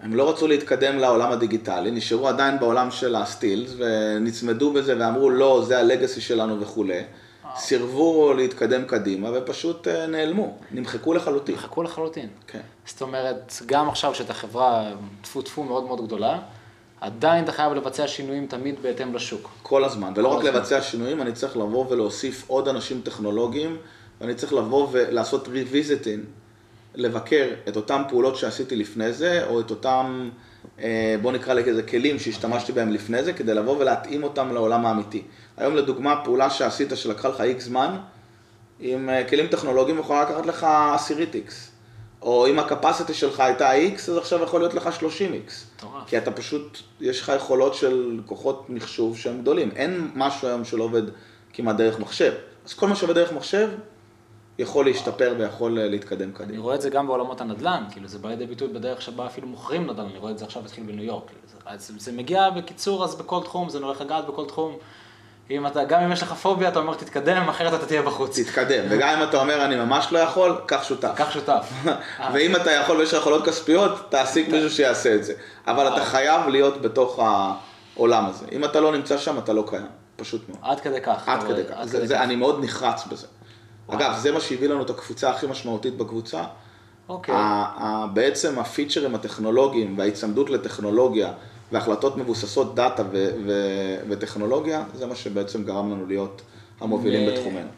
הם לא רצו להתקדם לעולם הדיגיטלי, נשארו עדיין בעולם של הסטילס, ונצמדו בזה ואמרו לא, זה הלגאסי שלנו וכולי. סירבו להתקדם קדימה ופשוט אה, נעלמו, נמחקו לחלוטין. נמחקו לחלוטין. כן. זאת אומרת, גם עכשיו שאתה חברה טפו טפו מאוד מאוד גדולה, עדיין אתה חייב לבצע שינויים תמיד בהתאם לשוק. כל הזמן, ולא רק לבצע שינויים, אני צריך לבוא ולהוסיף עוד אנשים טכנולוגיים, ואני צריך לבוא ולעשות ריוויזיטין, לבקר את אותן פעולות שעשיתי לפני זה, או את אותם, אה, בוא נקרא לזה כלים שהשתמשתי בהם לפני זה, כדי לבוא ולהתאים אותם לעולם האמיתי. היום לדוגמה, פעולה שעשית שלקחה לך איקס זמן, עם אה, כלים טכנולוגיים יכולה לקחת לך עשירית איקס. או אם הקפסיטי שלך הייתה X, אז עכשיו יכול להיות לך 30X. מטורף. כי אתה פשוט, יש לך יכולות של כוחות מחשוב שהם גדולים. אין משהו היום שלא עובד כמעט דרך מחשב. אז כל מה שעובד דרך מחשב, יכול להשתפר ויכול אה, להתקדם אני קדימה. רואה את זה גם בעולמות הנדל"ן, כאילו זה בא לידי ביטוי בדרך שבה אפילו מוכרים נדל"ן, אני רואה את זה עכשיו התחיל בניו יורק. זה- אז זה מגיע בקיצור, אז בכל תחום, זה הולך לגעת בכל תחום. אם אתה, גם אם יש לך פוביה, אתה אומר תתקדם, אחרת אתה תהיה בחוץ. תתקדם, וגם אם אתה אומר אני ממש לא יכול, קח שותף. קח שותף. ואם אתה יכול ויש לך יכולות כספיות, תעסיק מישהו שיעשה את זה. אבל אתה חייב להיות בתוך העולם הזה. אם אתה לא נמצא שם, אתה לא קיים. פשוט מאוד. עד כדי כך. עד כדי כך. עד זה- כדי זה- כך. אני מאוד נחרץ בזה. אגב, זה מה שהביא לנו את הקבוצה הכי משמעותית בקבוצה. אוקיי. ה- ה- בעצם הפיצ'רים הטכנולוגיים וההיצמדות לטכנולוגיה והחלטות מבוססות דאטה ו- ו- וטכנולוגיה, זה מה שבעצם גרם לנו להיות המובילים ו- בתחומנו.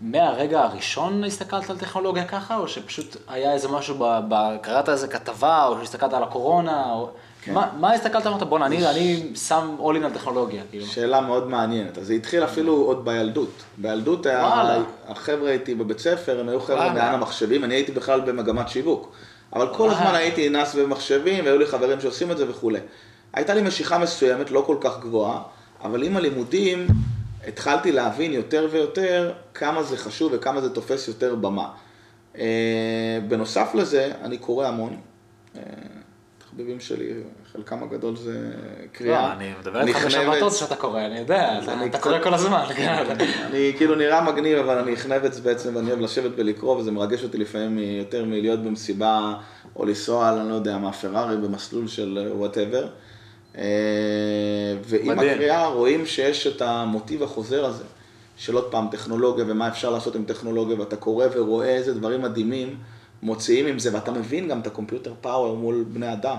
מהרגע הראשון הסתכלת על טכנולוגיה ככה, או שפשוט היה איזה משהו, ב- ב- קראת איזה כתבה, או שהסתכלת על הקורונה, או... כן. מה, מה הסתכלת, אמרת, בואנה, אני, אני שם all in על טכנולוגיה, כאילו. שאלה מאוד מעניינת. אז זה התחיל אפילו עוד בילדות. בילדות היה. החבר'ה איתי בבית ספר, הם היו חבר'ה. בעניין המחשבים, אני הייתי בכלל במגמת שיווק. אבל כל. הזמן הייתי נס במחשבים, והיו לי חברים שעושים את זה וכולי. הייתה לי משיכה מסוימת, לא כל כך גבוהה, אבל עם הלימודים התחלתי להבין יותר ויותר כמה זה חשוב וכמה זה תופס יותר במה. אה, בנוסף לזה, אני קורא המון. אה, תחביבים שלי, חלקם הגדול זה קריאה. לא, אני מדבר איתך. בשבתות שאתה קורא, אני יודע, אתה- אני אתה קצת- קורא כל הזמן, כן. אני כאילו נראה מגניב, אבל אני חנבץ בעצם, ואני אוהב לשבת ולקרוא, וזה מרגש אותי לפעמים יותר מלהיות במסיבה, או לנסוע אני לא יודע, מה, פרארי במסלול של וואטאבר. ועם מדהים. הקריאה רואים שיש את המוטיב החוזר הזה, של עוד פעם טכנולוגיה ומה אפשר לעשות עם טכנולוגיה, ואתה קורא ורואה איזה דברים מדהימים מוציאים עם זה, ואתה מבין גם את ה computer power מול בני אדם.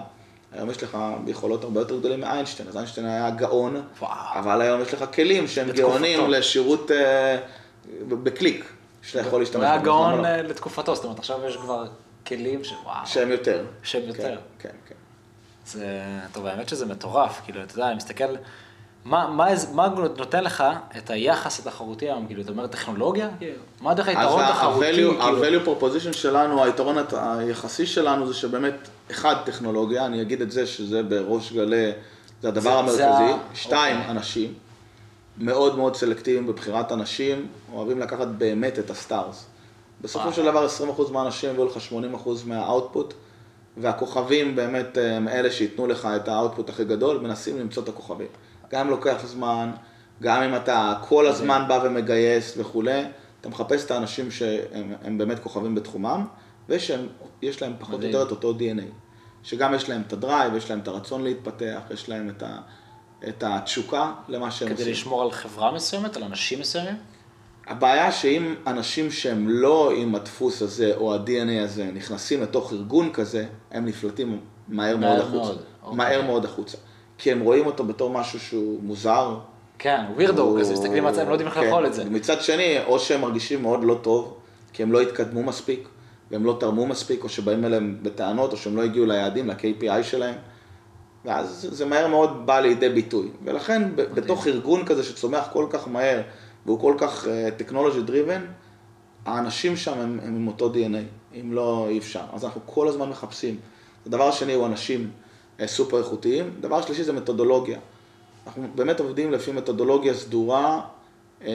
היום יש לך יכולות הרבה יותר גדולים מאיינשטיין, אז איינשטיין היה גאון, וואו. אבל היום יש לך כלים שהם. גאונים לשירות אה, בקליק, שאתה יכול להשתמש הוא היה בהם, גאון לא? אה, לתקופתו, זאת אומרת, עכשיו יש כבר כלים ש... וואו. שהם יותר. שהם יותר. כן, כן, כן. זה, טוב, האמת שזה מטורף, כאילו, אתה יודע, אני מסתכל, מה, מה, מה נותן לך את היחס התחרותי היום, כאילו, אתה אומר טכנולוגיה? כאילו, מה דרך היתרון אז תחרותי, ה-value כאילו, proposition שלנו, היתרון היחסי שלנו זה שבאמת, אחד, טכנולוגיה, אני אגיד את זה שזה בראש גלוי, זה הדבר זה- זה המרכזי. ה- שתיים, אוקיי. אנשים. מאוד מאוד סלקטיביים בבחירת אנשים, אוהבים לקחת באמת את ה stars. בסופו. של דבר 20% מהאנשים יביאו לך 80% מה output, והכוכבים באמת הם אלה שייתנו לך את ה output הכי גדול, מנסים למצוא את הכוכבים. גם אם לוקח זמן, גם אם אתה כל הזמן בא ומגייס וכולי, אתה מחפש את האנשים שהם הם באמת כוכבים בתחומם, ויש להם פחות או יותר את אותו DNA. שגם יש להם את הדרייב, יש להם את הרצון להתפתח, יש להם את, ה, את התשוקה למה שהם כדי עושים. כדי לשמור על חברה מסוימת, על אנשים מסוימים? הבעיה שאם אנשים שהם לא עם הדפוס הזה או ה-DNA הזה נכנסים לתוך ארגון כזה, הם נפלטים מהר מאוד החוצה. אוקיי. מהר מאוד החוצה. כי הם רואים אותו בתור משהו שהוא מוזר. כן, ווירדו כזה, מסתכלים על זה, הם לא יודעים איך כן. לאכול את זה. מצד שני, או שהם מרגישים מאוד לא טוב, כי הם לא התקדמו מספיק, והם לא תרמו מספיק, או שבאים אליהם בטענות, או שהם לא הגיעו ליעדים, ל-KPI שלהם. ואז זה מהר מאוד בא לידי ביטוי. ולכן, בתוך ארגון כזה שצומח כל כך מהר, והוא כל כך uh, דריבן, האנשים שם הם, הם עם אותו DNA, אם לא אי אפשר. אז אנחנו כל הזמן מחפשים. הדבר השני הוא אנשים uh, סופר איכותיים. דבר שלישי זה מתודולוגיה. אנחנו באמת עובדים לפי מתודולוגיה סדורה, uh,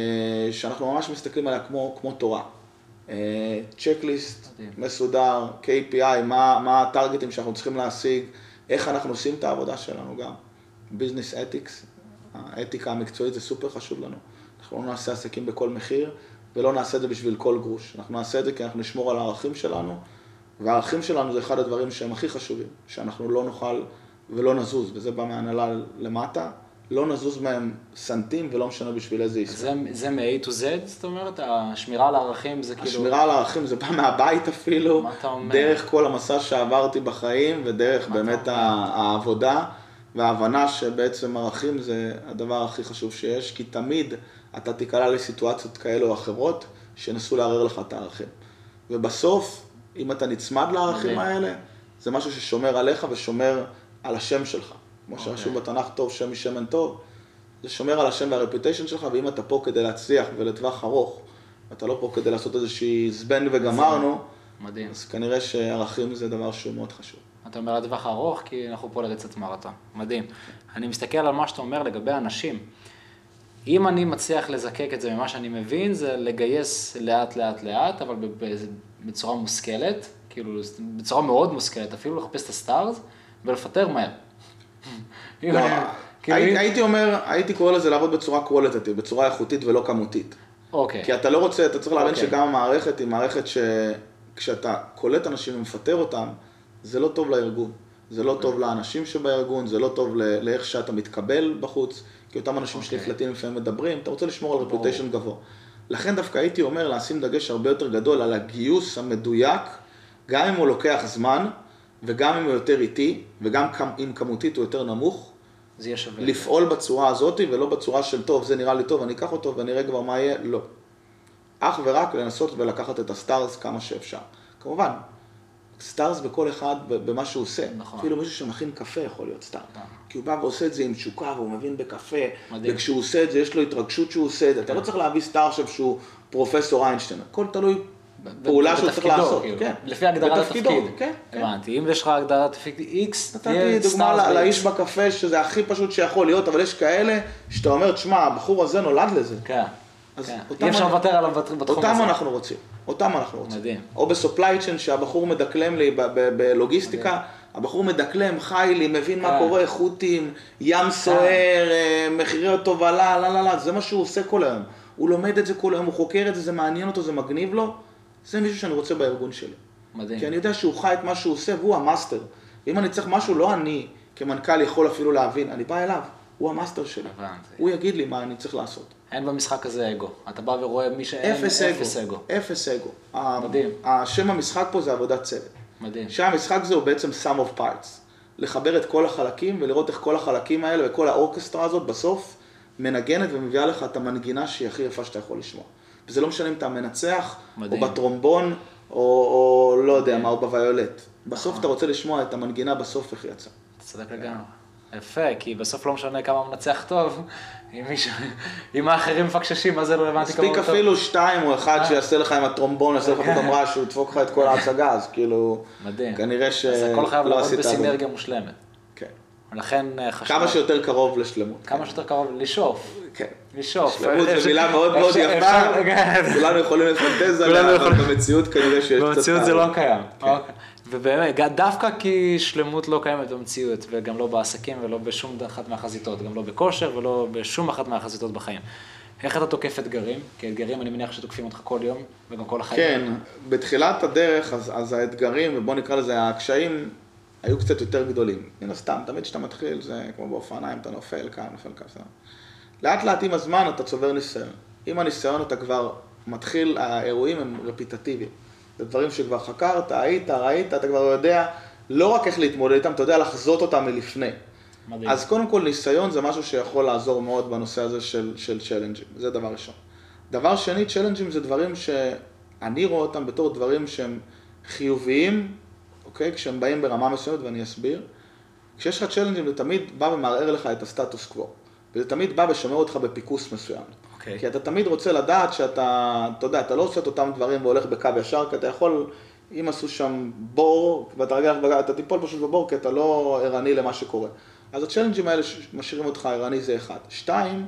שאנחנו ממש מסתכלים עליה כמו, כמו תורה. צ'קליסט מדהים. מסודר, KPI, מה, מה הטרגטים שאנחנו צריכים להשיג, איך אנחנו עושים את העבודה שלנו גם. ביזנס אתיקס, האתיקה המקצועית זה סופר חשוב לנו. אנחנו לא נעשה עסקים בכל מחיר, ולא נעשה את זה בשביל כל גרוש. אנחנו נעשה את זה כי אנחנו נשמור על הערכים שלנו, והערכים שלנו זה אחד הדברים שהם הכי חשובים, שאנחנו לא נוכל ולא נזוז, וזה בא מהנהלה למטה, לא נזוז מהם סנטים ולא משנה בשביל איזה עסקה. זה, זה מ-A to Z, זאת אומרת, השמירה על הערכים זה כאילו... השמירה על הערכים זה בא מהבית אפילו, מה אתה אומר? דרך כל המסע שעברתי בחיים ודרך באמת העבודה וההבנה שבעצם ערכים זה הדבר הכי חשוב שיש, כי תמיד אתה תיקלע לסיטואציות כאלו או אחרות שינסו לערער לך את הערכים. ובסוף, אם אתה נצמד לערכים. האלה, זה משהו ששומר עליך ושומר על השם שלך. כמו אוקיי. שרשום בתנ"ך טוב שם משמן טוב, זה שומר על השם והרפיוטיישן שלך, ואם אתה פה כדי להצליח ולטווח ארוך, אתה לא פה כדי לעשות איזושהי זבנג וגמרנו, מדהים. אז כנראה שערכים זה דבר שהוא מאוד חשוב. אתה אומר לטווח הארוך, כי אנחנו פה לריצת מרתון. מדהים. אני מסתכל על מה שאתה אומר לגבי אנשים. אם אני מצליח לזקק את זה ממה שאני מבין, זה לגייס לאט לאט לאט, אבל בצורה מושכלת, כאילו בצורה מאוד מושכלת, אפילו לחפש את ה stars ולפטר מהר. הייתי אומר, הייתי קורא לזה לעבוד בצורה qualitative, בצורה איכותית ולא כמותית. אוקיי, כי אתה לא רוצה, אתה צריך להבין אוקיי. שגם המערכת היא מערכת שכשאתה קולט אנשים ומפטר אותם, זה לא טוב לארגון. זה לא טוב לאנשים שבארגון, זה לא טוב לאיך שאתה מתקבל בחוץ, כי אותם אנשים אוקיי. שנפלטים לפעמים מדברים, אתה רוצה לשמור על. reputation גבוה. לכן דווקא הייתי אומר לשים דגש הרבה יותר גדול על הגיוס המדויק, גם אם הוא לוקח זמן, וגם אם הוא יותר איטי, וגם אם כמותית הוא יותר נמוך, זה יהיה שווה. לפעול בצורה הזאת, ולא בצורה של טוב, זה נראה לי טוב, אני אקח אותו ונראה כבר מה יהיה, לא. אך ורק לנסות ולקחת את ה stars כמה שאפשר. כמובן, stars בכל אחד, במה שהוא עושה. נכון. אפילו מישהו שמכין קפה יכול להיות star. נכון. כי הוא בא ועושה את זה עם תשוקה, והוא מבין בקפה, מדהים. וכשהוא עושה את זה, יש לו התרגשות שהוא עושה את זה. אתה לא צריך להביא סטאר עכשיו שהוא פרופסור איינשטיין, הכל תלוי פעולה שהוא צריך לעשות. כאילו. כן. לפי הגדרת התפקיד. כן, כן. הבנתי, אם יש לך הגדרת תפקיד X, נתתי דוגמה לאיש בקפה, שזה הכי פשוט שיכול להיות, אבל יש כאלה שאתה אומר, תשמע, הבחור הזה נולד לזה. כן. אז כן. אותם אי אפשר לוותר עליו בת- בתחום אותם הזה. אנחנו רוצים, אותם אנחנו רוצים. מדהים. או בסופליי צ'יין שהבחור מדקלם לי בלוגיסטיקה, הבחור מדקלם, חי לו, מבין מה כן. קורה, חוטים, ים סוער, אה, מחירי תובלה, לא, לא, לא, זה מה שהוא עושה כל היום. הוא לומד את זה כל היום, הוא חוקר את זה, זה מעניין אותו, זה מגניב לו. זה מישהו שאני רוצה בארגון שלי. מדהים. כי אני יודע שהוא חי את מה שהוא עושה והוא ה master. ואם אני צריך משהו, לא אני כמנכ"ל יכול אפילו להבין, אני בא אליו, הוא ה master שלי. הבנתי. הוא יגיד לי מה אני צריך לעשות. אין במשחק הזה אגו. אתה בא ורואה מי שאין, אפס אפס אגו. אפס אגו. מדהים. השם המשחק פה זה עבודת צוות. מדהים. שהמשחק זה הוא בעצם sum of parts. לחבר את כל החלקים ולראות איך כל החלקים האלה וכל האורקסטרה הזאת בסוף מנגנת ומביאה לך את המנגינה שהיא הכי יפה שאתה יכול לשמוע. וזה לא משנה אם אתה מנצח, מדהים. או בטרומבון, או, או לא יודע. מה, או בוויולט. בסוף. אתה רוצה לשמוע את המנגינה בסוף איך. אתה צודק לגמרי. יפה, כי בסוף לא משנה כמה מנצח טוב, אם מישהו, אם האחרים מפקששים, מה זה לא רלוונטי כמה הוא מספיק טוב. אפילו שתיים או אחד. שיעשה לך עם הטרומבון, יעשה לך פתאום רעש, שהוא ידפוק לך את כל ההצגה, אז כאילו, מדהים. כנראה אז הכל חייב שלא לעבוד עשית. בסינרגיה מושלמת. כן. ולכן אה, חשוב... כמה שיותר קרוב לשלמות. כמה שיותר קרוב, לשאוף. לשאוף. שלמות זו מילה מאוד מאוד יפה, כן. כולנו יכולים לפנטז עליה, אבל במציאות כנראה שיש קצת... במציאות זה. לא קיים. כן. אוקיי. ובאמת, דווקא כי שלמות לא קיימת במציאות, וגם לא בעסקים ולא בשום אחת מהחזיתות, גם לא בכושר ולא בשום אחת מהחזיתות בחיים. איך אתה תוקף אתגרים? כי אתגרים אני מניח שתוקפים אותך כל יום, וגם כל החיים. כן, בתחילת הדרך, אז, אז האתגרים, ובוא נקרא לזה, הקשיים, היו קצת יותר גדולים. מן הסתם, תמיד כשאתה מתחיל, זה כמו באופניים, אתה נופל כאן, נופל כאן, בסדר. לאט לאט עם הזמן אתה צובר ניסיון. עם הניסיון אתה כבר מתחיל, האירועים הם רפיטטיביים. זה דברים שכבר חקרת, היית, ראית, אתה כבר יודע לא רק איך להתמודד איתם, אתה יודע לחזות אותם מלפני. מדהים. אז קודם כל ניסיון זה משהו שיכול לעזור מאוד בנושא הזה של, של צ'לנג'ים, זה דבר ראשון. דבר שני, צ'לנג'ים זה דברים שאני רואה אותם בתור דברים שהם חיוביים, אוקיי? כשהם באים ברמה מסוימת ואני אסביר. כשיש לך צ'לנג'ים זה תמיד בא ומערער לך את הסטטוס קוו. וזה תמיד בא ושומר אותך בפיקוס מסוים. Okay. אוקיי. כי אתה תמיד רוצה לדעת שאתה, אתה יודע, אתה לא עושה את אותם דברים והולך בקו ישר, כי אתה יכול, אם עשו שם בור, ואתה רגע, אתה תיפול פשוט בבור, כי אתה לא ערני למה שקורה. אז הצ'לנג'ים האלה משאירים אותך ערני זה אחד. שתיים,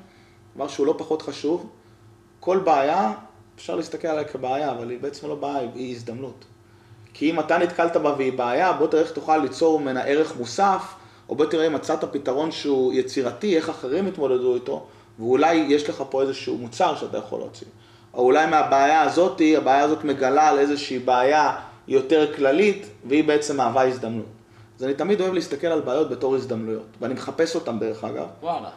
דבר שהוא לא פחות חשוב, כל בעיה, אפשר להסתכל עליה כבעיה, אבל היא בעצם לא בעיה, היא הזדמנות. כי אם אתה נתקלת בה והיא בעיה, בוא תראה איך תוכל ליצור ממנה ערך מוסף, או בוא תראה אם מצאת פתרון שהוא יצירתי, איך אחרים יתמודדו איתו, ואולי יש לך פה איזשהו מוצר שאתה יכול להוציא. או אולי מהבעיה הזאת, הבעיה הזאת מגלה על איזושהי בעיה יותר כללית, והיא בעצם מהווה הזדמנות. אז אני תמיד אוהב להסתכל על בעיות בתור הזדמנויות, ואני מחפש אותן דרך אגב. וואלה.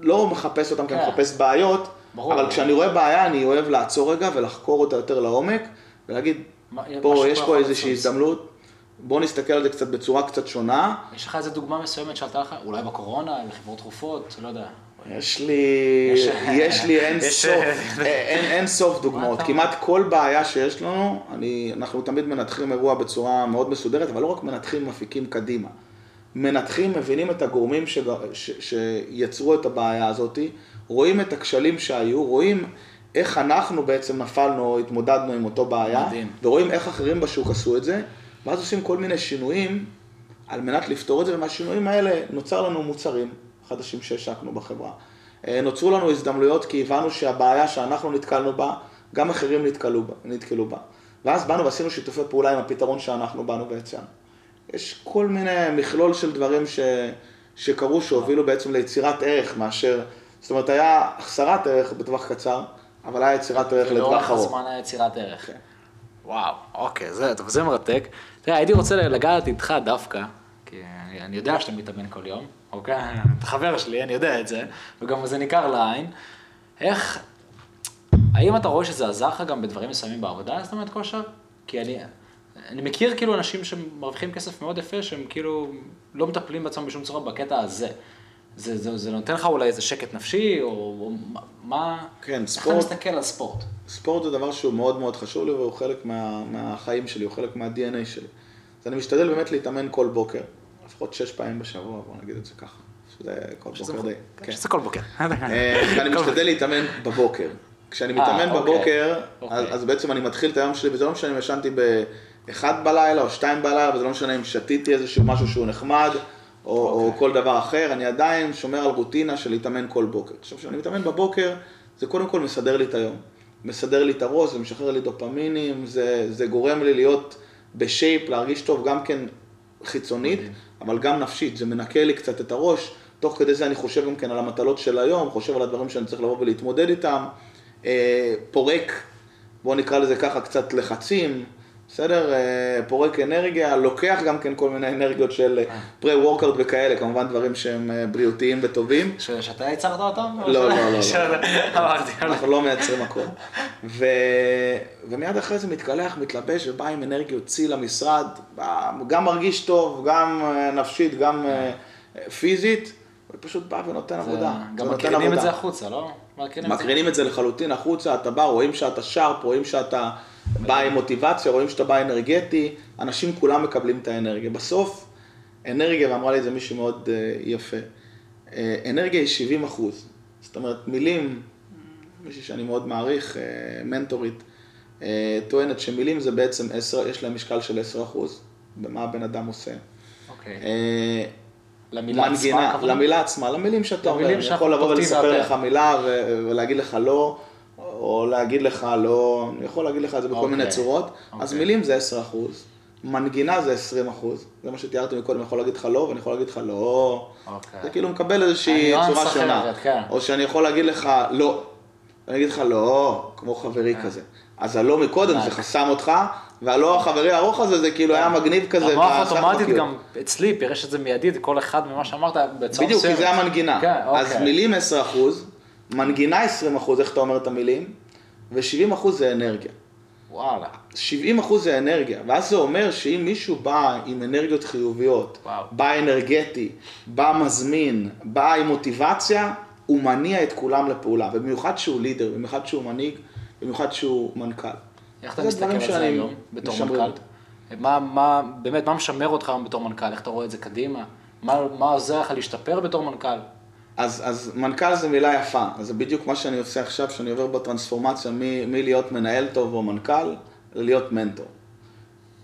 לא מחפש אותן כי אני כן. מחפש בעיות, ברור, אבל ברור. כשאני רואה בעיה אני אוהב לעצור רגע ולחקור אותה יותר לעומק, ולהגיד, מה, פה יש פה איזושהי הזדמנות, בוא נסתכל על זה קצת בצורה קצת שונה. יש לך איזה דוגמה מסוימת שעלתה לך, אולי בקורונה, עם חברות תרופות, לא יודע. יש לי, יש לי אין סוף, אין, אין סוף דוגמאות. כמעט כל בעיה שיש לנו, אני, אנחנו תמיד מנתחים אירוע בצורה מאוד מסודרת, אבל לא רק מנתחים, מפיקים קדימה. מנתחים, מבינים את הגורמים ש, ש, שיצרו את הבעיה הזאת, רואים את הכשלים שהיו, רואים איך אנחנו בעצם נפלנו או התמודדנו עם אותו בעיה, מדהים. ורואים איך אחרים בשוק עשו את זה, ואז עושים כל מיני שינויים על מנת לפתור את זה, ומהשינויים האלה נוצר לנו מוצרים. חדשים שהשקנו בחברה. אה, נוצרו לנו הזדמנויות כי הבנו שהבעיה שאנחנו נתקלנו בה, גם אחרים נתקלו נתקלו בה. ואז באנו ועשינו שיתופי פעולה עם הפתרון שאנחנו באנו והצענו. יש כל מיני מכלול של דברים ש, שקרו, שהובילו בעצם ליצירת ערך מאשר, זאת אומרת, היה החסרת ערך בטווח קצר, אבל היה יצירת ערך לטווח ארוך. ולאורך הזמן היה יצירת ערך. כן. וואו, אוקיי, זה, טוב, זה מרתק. תראה, הייתי רוצה לגעת איתך דווקא, כי אני, יודע שאתה מתאמן כל יום, אוקיי? אתה חבר שלי, אני יודע את זה, וגם זה ניכר לעין. איך, האם אתה רואה שזה עזר לך גם בדברים מסוימים בעבודה, זאת אומרת כושר? כי אני, אני מכיר כאילו אנשים שמרוויחים כסף מאוד יפה, שהם כאילו לא מטפלים בעצמם בשום צורה בקטע הזה. זה, זה, זה נותן לך אולי איזה שקט נפשי, או, או מה... כן, ספורט... איך אתה מסתכל על ספורט? ספורט זה דבר שהוא מאוד מאוד חשוב לי, והוא חלק מה, מהחיים שלי, הוא חלק מה-DNA שלי. אז אני משתדל באמת להתאמן כל בוקר. לפחות שש פעמים בשבוע, בוא נגיד את זה ככה. שזה כל בוקר די. כן. שזה כל בוקר. אה, אני משתדל להתאמן בבוקר. כשאני אה, מתאמן אוקיי. בבוקר, אוקיי. אז בעצם אני מתחיל את היום שלי, וזה לא משנה אם ישנתי באחד בלילה או שתיים בלילה, וזה לא משנה אם שתיתי איזשהו משהו שהוא נחמד, או אוקיי. כל דבר אחר, אני עדיין שומר על רוטינה של להתאמן כל בוקר. עכשיו, כשאני מתאמן בבוקר, זה קודם כל מסדר לי את היום. מסדר לי את הראש, זה משחרר לי דופמינים, זה גורם לי להיות בשייפ, להרגיש טוב גם כן חיצונית, אבל גם נפשית, זה מנקה לי קצת את הראש, תוך כדי זה אני חושב גם כן על המטלות של היום, חושב על הדברים שאני צריך לבוא ולהתמודד איתם, אה, פורק, בואו נקרא לזה ככה, קצת לחצים, בסדר? אה, פורק אנרגיה, לוקח גם כן כל מיני אנרגיות של פרה-וורקאוט אה. וכאלה, כמובן דברים שהם בריאותיים וטובים. שאתה יצרת אותם? לא, לא, לא. לא. אנחנו לא מייצרים הכל. ומיד אחרי זה מתקלח, מתלבש ובא עם אנרגיות צי למשרד, גם מרגיש טוב, גם נפשית, גם פיזית. ופשוט בא ונותן עבודה. גם מקרינים את זה החוצה, לא? מקרינים את זה לחלוטין החוצה, אתה בא, רואים שאתה שרפ, רואים שאתה בא עם מוטיבציה, רואים שאתה בא אנרגטי, אנשים כולם מקבלים את האנרגיה. בסוף, אנרגיה, ואמרה לי את זה מישהו מאוד uh, יפה, uh, אנרגיה היא 70 אחוז. זאת אומרת, מילים, מישהי שאני מאוד מעריך, uh, מנטורית, טוענת שמילים זה בעצם 10, יש להם משקל של 10 אחוז, במה הבן אדם עושה. אוקיי. Okay. למילה מנגינה, עצמה? למילה עצמה, למילים שאתה אומר. אני יכול לבוא ולספר לך מילה ולהגיד לך לא, או להגיד לך לא, אני יכול להגיד לך את זה בכל מיני אוקיי, צורות. אז אוקיי. מילים זה 10 אחוז. מנגינה זה 20 אחוז. זה מה שתיארתי מקודם, אני יכול להגיד לך לא, ואני יכול להגיד לך לא. אוקיי. זה כאילו מקבל איזושהי הניואנס צורה שונה. כן. או שאני יכול להגיד לך לא. אני אגיד לך לא, כמו חברי כזה. אז הלא מקודם זה אה. חסם אותך, והלא החברי הארוך הזה זה כאילו היה מגניב כזה. המוח אוטומטית כאילו. גם אצלי פירש את זה מיידית, כל אחד ממה שאמרת בצורה בדיוק, כי. זה המנגינה. כן, אז אוקיי. מילים 10 אחוז, מנגינה 20 אחוז, איך אתה אומר את המילים, ו-70 אחוז זה אנרגיה. וואלה. 70 אחוז זה אנרגיה, ואז זה אומר שאם מישהו בא עם אנרגיות חיוביות, וואו. בא אנרגטי, בא מזמין, בא עם מוטיבציה, הוא מניע את כולם לפעולה, ובמיוחד שהוא לידר, במיוחד שהוא מנהיג, במיוחד שהוא מנכ"ל. איך אתה מסתכל על זה היום בתור. מנכ"ל? מה, מה, באמת, מה משמר אותך היום בתור מנכ"ל? איך אתה רואה את זה קדימה? מה, מה עוזר לך להשתפר בתור מנכ"ל? אז, אז מנכ"ל זה מילה יפה, זה בדיוק מה שאני עושה עכשיו, שאני עובר בטרנספורמציה מלהיות מנהל טוב או מנכ"ל, ללהיות מנטור.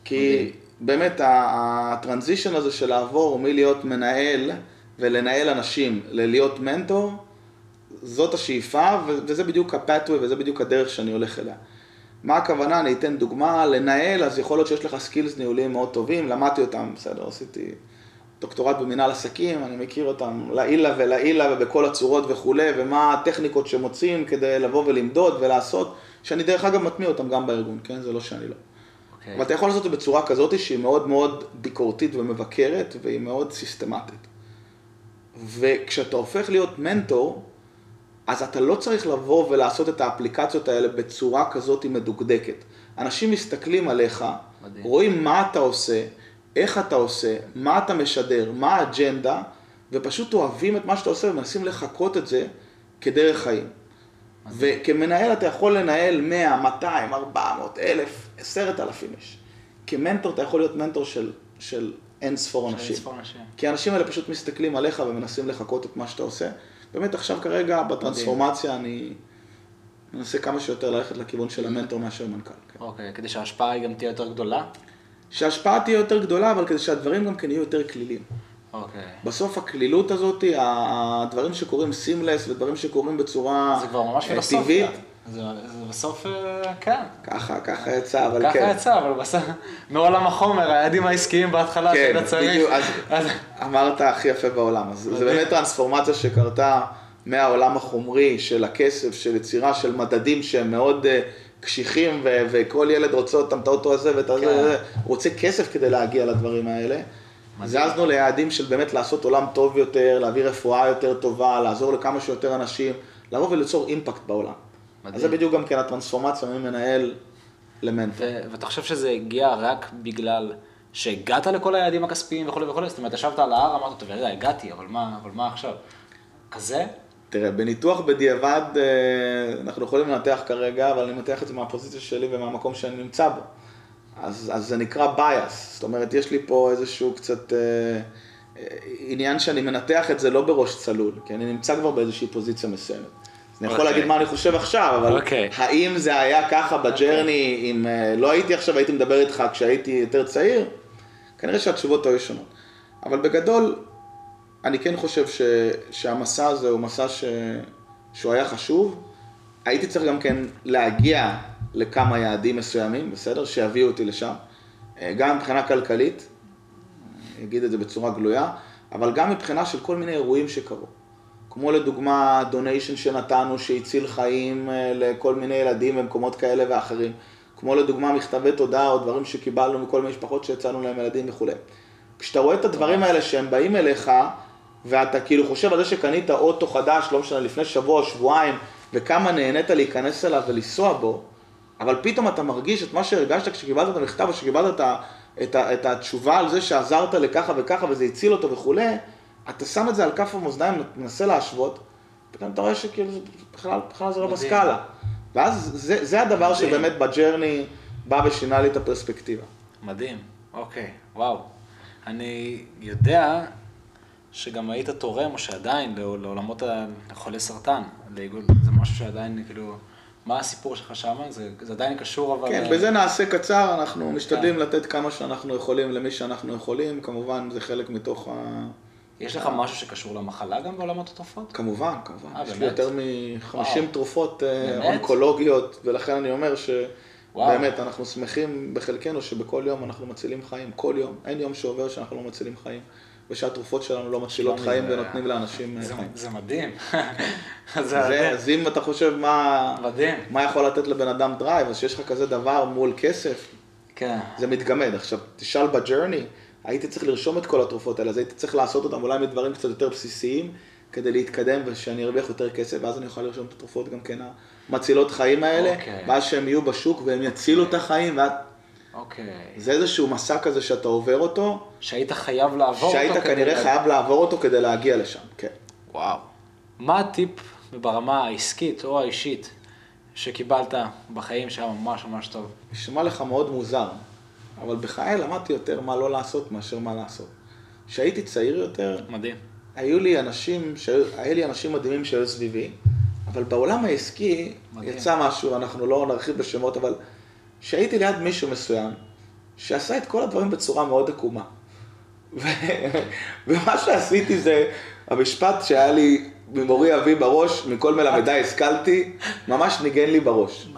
כי מדהים. באמת הטרנזישן הזה של לעבור מלהיות מנהל ולנהל אנשים ללהיות מנטור, זאת השאיפה, וזה בדיוק ה pathway וזה בדיוק הדרך שאני הולך אליה. מה הכוונה? אני אתן דוגמה, לנהל, אז יכול להיות שיש לך skills ניהוליים מאוד טובים, למדתי אותם, בסדר, עשיתי דוקטורט במנהל עסקים, אני מכיר אותם לעילא ולעילא ובכל הצורות וכולי, ומה הטכניקות שמוצאים כדי לבוא ולמדוד ולעשות, שאני דרך אגב מטמיע אותם גם בארגון, כן? זה לא שאני לא. אוקיי. אבל אתה יכול לעשות את זה בצורה כזאת שהיא מאוד מאוד ביקורתית ומבקרת, והיא מאוד סיסטמטית. וכשאתה הופך להיות מנטור, אז אתה לא צריך לבוא ולעשות את האפליקציות האלה בצורה כזאת מדוקדקת. אנשים מסתכלים עליך, מדהים. רואים מה אתה עושה, איך אתה עושה, מה אתה משדר, מה האג'נדה, ופשוט אוהבים את מה שאתה עושה ומנסים לחקות את זה כדרך חיים. וכמנהל אתה יכול לנהל 100, 200, 400, 1,000, 10,000 איש. כמנטור אתה יכול להיות מנטור של, של אין ספור אנשים. אנשים. כי האנשים האלה פשוט מסתכלים עליך ומנסים לחקות את מה שאתה עושה. באמת עכשיו כרגע בטרנספורמציה אני מנסה כמה שיותר ללכת לכיוון של המנטור מאשר מנכ"ל. כן. אוקיי, כדי שההשפעה גם תהיה יותר גדולה? שההשפעה תהיה יותר גדולה, אבל כדי שהדברים גם כן יהיו יותר כלילים. אוקיי. בסוף הכלילות הזאת, הדברים שקורים סימלס ודברים שקורים בצורה זה כבר ממש אה, פילוסופיה. זה, זה בסוף, אה, כן. ככה, ככה יצא, אבל ככה כן. יצא, אבל בסוף, מעולם החומר, היעדים העסקיים בהתחלה כן, שאתה צריך. בדיוק, אז אז- אמרת הכי יפה בעולם. אז זה באמת טרנספורמציה שקרתה מהעולם החומרי של הכסף, של יצירה של מדדים שהם מאוד אה, קשיחים, ו- וכל ילד רוצה אותם, את האוטו הזה ואת הזה, כן. רוצה כסף כדי להגיע לדברים האלה. זזנו ליעדים של באמת לעשות עולם טוב יותר, להביא רפואה יותר טובה, לעזור לכמה שיותר אנשים, לבוא וליצור אימפקט בעולם. מדהים. אז זה בדיוק גם כן הטרנספורמציה ממנהל למנטור. ואתה חושב שזה הגיע רק בגלל שהגעת לכל היעדים הכספיים וכולי וכולי? זאת אומרת, ישבת על ההר, אמרת, טוב, רגע, הגעתי, אבל מה, אבל מה עכשיו? כזה? תראה, בניתוח בדיעבד אה, אנחנו יכולים לנתח כרגע, אבל אני מנתח את זה מהפוזיציה שלי ומהמקום שאני נמצא בו. אז, אז זה נקרא bias, זאת אומרת, יש לי פה איזשהו קצת אה, אה, עניין שאני מנתח את זה לא בראש צלול, כי אני נמצא כבר באיזושהי פוזיציה מסוימת. אני יכול אוקיי. להגיד מה אני חושב עכשיו, אבל אוקיי. האם זה היה ככה בג'רני, אם אה, לא הייתי עכשיו, הייתי מדבר איתך כשהייתי יותר צעיר? כנראה שהתשובות היו שונות. אבל בגדול, אני כן חושב ש, שהמסע הזה הוא מסע ש, שהוא היה חשוב. הייתי צריך גם כן להגיע לכמה יעדים מסוימים, בסדר? שיביאו אותי לשם. אה, גם מבחינה כלכלית, אני אגיד את זה בצורה גלויה, אבל גם מבחינה של כל מיני אירועים שקרו. כמו לדוגמה דוניישן שנתנו שהציל חיים אה, לכל מיני ילדים במקומות כאלה ואחרים. כמו לדוגמה מכתבי תודה או דברים שקיבלנו מכל מיני משפחות שהצענו להם ילדים וכולי. כשאתה רואה את הדברים האלה שהם באים אליך, ואתה כאילו חושב על זה שקנית אוטו חדש, לא משנה, לפני שבוע שבועיים, וכמה נהנית להיכנס אליו ולנסוע בו, אבל פתאום אתה מרגיש את מה שהרגשת כשקיבלת את המכתב, או שקיבלת את, ה, את, ה, את התשובה על זה שעזרת לככה וככה וזה הציל אותו וכולי, אתה שם את זה על כף המאזניים, מנסה להשוות, פתאום אתה רואה שכאילו בכלל, בכלל זה לא. בסקאלה. ואז זה, זה הדבר מדהים. שבאמת בג'רני בא ושינה לי את הפרספקטיבה. מדהים, אוקיי, וואו. אני יודע שגם היית תורם, או שעדיין, לעול- לעולמות ה- לחולי סרטן, לעיגול, זה משהו שעדיין, כאילו, מה הסיפור שלך שם? זה, זה עדיין קשור, אבל... כן, אה, בזה נעשה קצר, אנחנו משתדלים לתת כמה שאנחנו יכולים למי שאנחנו יכולים, כמובן זה חלק מתוך ה... יש לך משהו שקשור למחלה גם בעולמות התרופות? כמובן, כמובן. אה, יש לי? יותר מ-50 וואו. תרופות אה, באמת? אונקולוגיות, ולכן אני אומר וואו. באמת, אנחנו שמחים בחלקנו שבכל יום אנחנו מצילים חיים, כל יום, אין יום שעובר שאנחנו לא מצילים חיים. ושהתרופות שלנו לא מצילות חיים זה... ונותנים לאנשים זה, חיים. זה מדהים. זה זה, אז אם אתה חושב מה. מה יכול לתת לבן אדם דרייב, אז שיש לך כזה דבר מול כסף, כן. זה מתגמד. עכשיו, תשאל בג'רני, הייתי צריך לרשום את כל התרופות האלה, אז הייתי צריך לעשות אותם אולי מדברים קצת יותר בסיסיים, כדי להתקדם ושאני ארוויח יותר כסף, ואז אני אוכל לרשום את התרופות גם כן המצילות חיים האלה, אוקיי. ואז שהם יהיו בשוק והם יצילו אוקיי. את החיים, ואת... אוקיי. זה איזשהו מסע כזה שאתה עובר אותו. שהיית חייב לעבור שהיית אותו. שהיית כנראה כדי... חייב לעבור אותו כדי להגיע לשם, כן. וואו. מה הטיפ ברמה העסקית או האישית שקיבלת בחיים שהיה ממש ממש טוב? נשמע לך מאוד מוזר, אבל בחיי למדתי יותר מה לא לעשות מאשר מה לעשות. כשהייתי צעיר יותר, מדהים. היו לי אנשים, היו לי אנשים מדהימים שהיו סביבי, אבל בעולם העסקי מדהים. יצא משהו, אנחנו לא נרחיב בשמות, אבל שהייתי ליד מישהו מסוים, שעשה את כל הדברים בצורה מאוד עקומה. ומה שעשיתי זה, המשפט שהיה לי ממורי אבי בראש, מכל מלמדיי השכלתי, ממש ניגן לי בראש.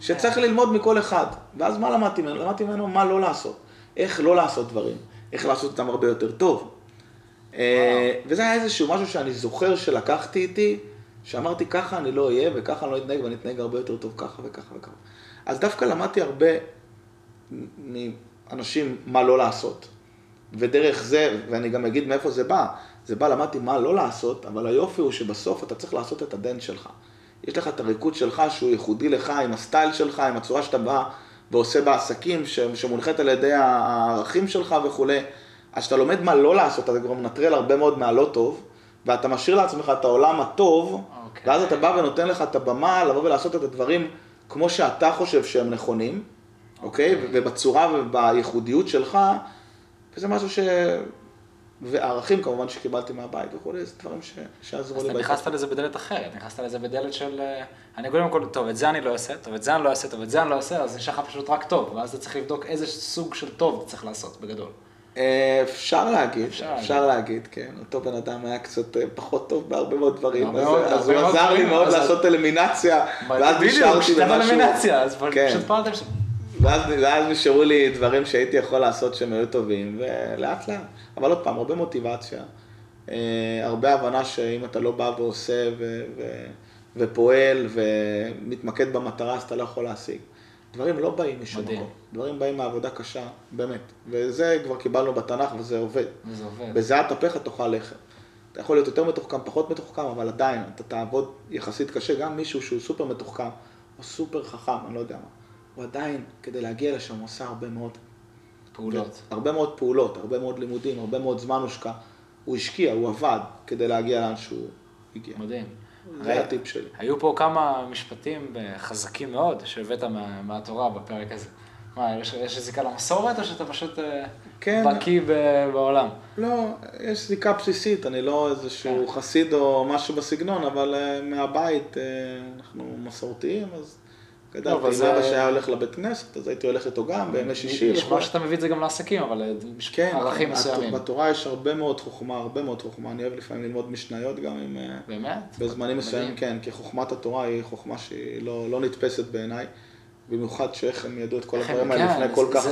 שצריך ללמוד מכל אחד. ואז מה למדתי ממנו? למדתי ממנו מה לא לעשות. איך לא לעשות דברים. איך לעשות אותם הרבה יותר טוב. אה, וזה היה איזשהו משהו שאני זוכר שלקחתי איתי, שאמרתי ככה אני לא אהיה וככה אני לא אתנהג ואני אתנהג הרבה יותר טוב ככה וככה וככה. אז דווקא למדתי הרבה מאנשים מה לא לעשות. ודרך זה, ואני גם אגיד מאיפה זה בא, זה בא, למדתי מה לא לעשות, אבל היופי הוא שבסוף אתה צריך לעשות את הדנט שלך. יש לך את הריקוד שלך שהוא ייחודי לך, עם הסטייל שלך, עם הצורה שאתה בא ועושה בעסקים, שמונחית על ידי הערכים שלך וכולי. אז כשאתה לומד מה לא לעשות, אתה כבר מנטרל הרבה מאוד מהלא טוב, ואתה משאיר לעצמך את העולם הטוב, okay. אוקיי. ואז אתה בא ונותן לך את הבמה לבוא ולעשות את הדברים כמו שאתה חושב שהם נכונים, אוקיי? Okay. אוקיי? Okay? ובצורה ובייחודיות שלך, וזה משהו ש... וערכים כמובן שקיבלתי מהבית וכולי, זה דברים ש... שעזרו לי. אז אתה נכנסת לזה בדלת אחרת, נכנסת לזה בדלת של... אה, אני קודם כל, טוב, את זה אני לא אעשה, טוב, את זה אני לא אעשה, טוב, את זה אני לא אעשה, אז נשאר לך פשוט רק טוב, ואז אתה צריך לבדוק איזה סוג של טוב אתה צריך לעשות, בגדול. אה, אפשר להגיד, אפשר, אפשר להגיד, כן. אותו בן אדם היה קצת אה, פחות טוב בהרבה מאוד דברים, אז הוא עזר לי מאוד לעשות אלימינציה, ואז נשארתי במשהו... אז כן. פשוט פעלתם שם. ואז נשארו לי דברים שהייתי יכול לעשות שהם היו טובים, ולאט לאט. אבל עוד פעם, הרבה מוטיבציה, אה, הרבה הבנה שאם אתה לא בא ועושה ו- ו- ופועל ומתמקד במטרה, אז אתה לא יכול להשיג. דברים לא באים משום מקום, דברים באים מעבודה קשה, באמת. וזה כבר קיבלנו בתנ"ך וזה עובד. וזה עובד. בזיעת אפיך תאכל לחם. אתה יכול להיות יותר מתוחכם, פחות מתוחכם, אבל עדיין, אתה תעבוד יחסית קשה. גם מישהו שהוא סופר מתוחכם, או סופר חכם, אני לא יודע מה. הוא עדיין, כדי להגיע לשם, הוא עושה הרבה מאוד פעולות. הרבה מאוד פעולות, הרבה מאוד לימודים, הרבה מאוד זמן הושקע. הוא השקיע, הוא עבד כדי להגיע לאן שהוא הגיע. מדהים. זה הטיפ שלי. היו פה כמה משפטים חזקים מאוד שהבאת מה, מהתורה בפרק הזה. מה, יש, יש זיקה למסורת או שאתה פשוט אה, כן. בקיא בעולם? לא, יש זיקה בסיסית, אני לא איזשהו כן. חסיד או משהו בסגנון, אבל uh, מהבית uh, אנחנו מסורתיים, אז גדלתי עם אבא שהיה הולך לבית כנסת, אז הייתי הולך איתו גם בימי שישי. נשמע שאתה מביא את זה גם לעסקים, אבל כן, ערכים מסוימים. בתורה יש הרבה מאוד חוכמה, הרבה מאוד חוכמה. אני אוהב לפעמים ללמוד משניות גם עם... אה, באמת? בזמנים מסוימים, כן, כי חוכמת התורה היא חוכמה שהיא לא, לא נתפסת בעיניי. במיוחד הם ידעו את כל הדברים האלה כן, לפני כל כך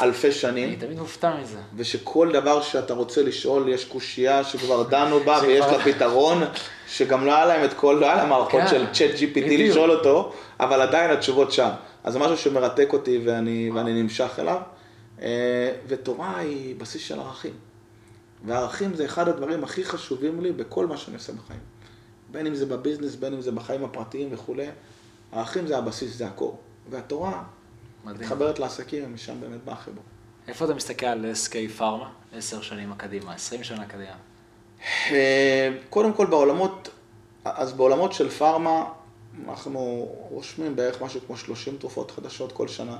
אלפי שנים. אני תמיד מופתע מזה. ושכל דבר שאתה רוצה לשאול, יש קושייה שכבר דנו בה ויש לה פתרון, שגם לא היה להם את כל, לא היה להם מערכות כן, של צ'אט GPT לשאול אותו, אבל עדיין התשובות שם. אז זה משהו שמרתק אותי ואני, ואני נמשך אליו. אה, ותורה היא בסיס של ערכים. וערכים זה אחד הדברים הכי חשובים לי בכל מה שאני עושה בחיים. בין אם זה בביזנס, בין אם זה בחיים הפרטיים וכולי. ערכים זה הבסיס, זה הקור. והתורה מתחברת לעסקים, ומשם באמת בא החיבור. איפה אתה מסתכל על SK פארמה? עשר שנים הקדימה, עשרים שנה קדימה. אה, קודם כל בעולמות, אז בעולמות של פארמה, אנחנו רושמים בערך משהו כמו 30 תרופות חדשות כל שנה.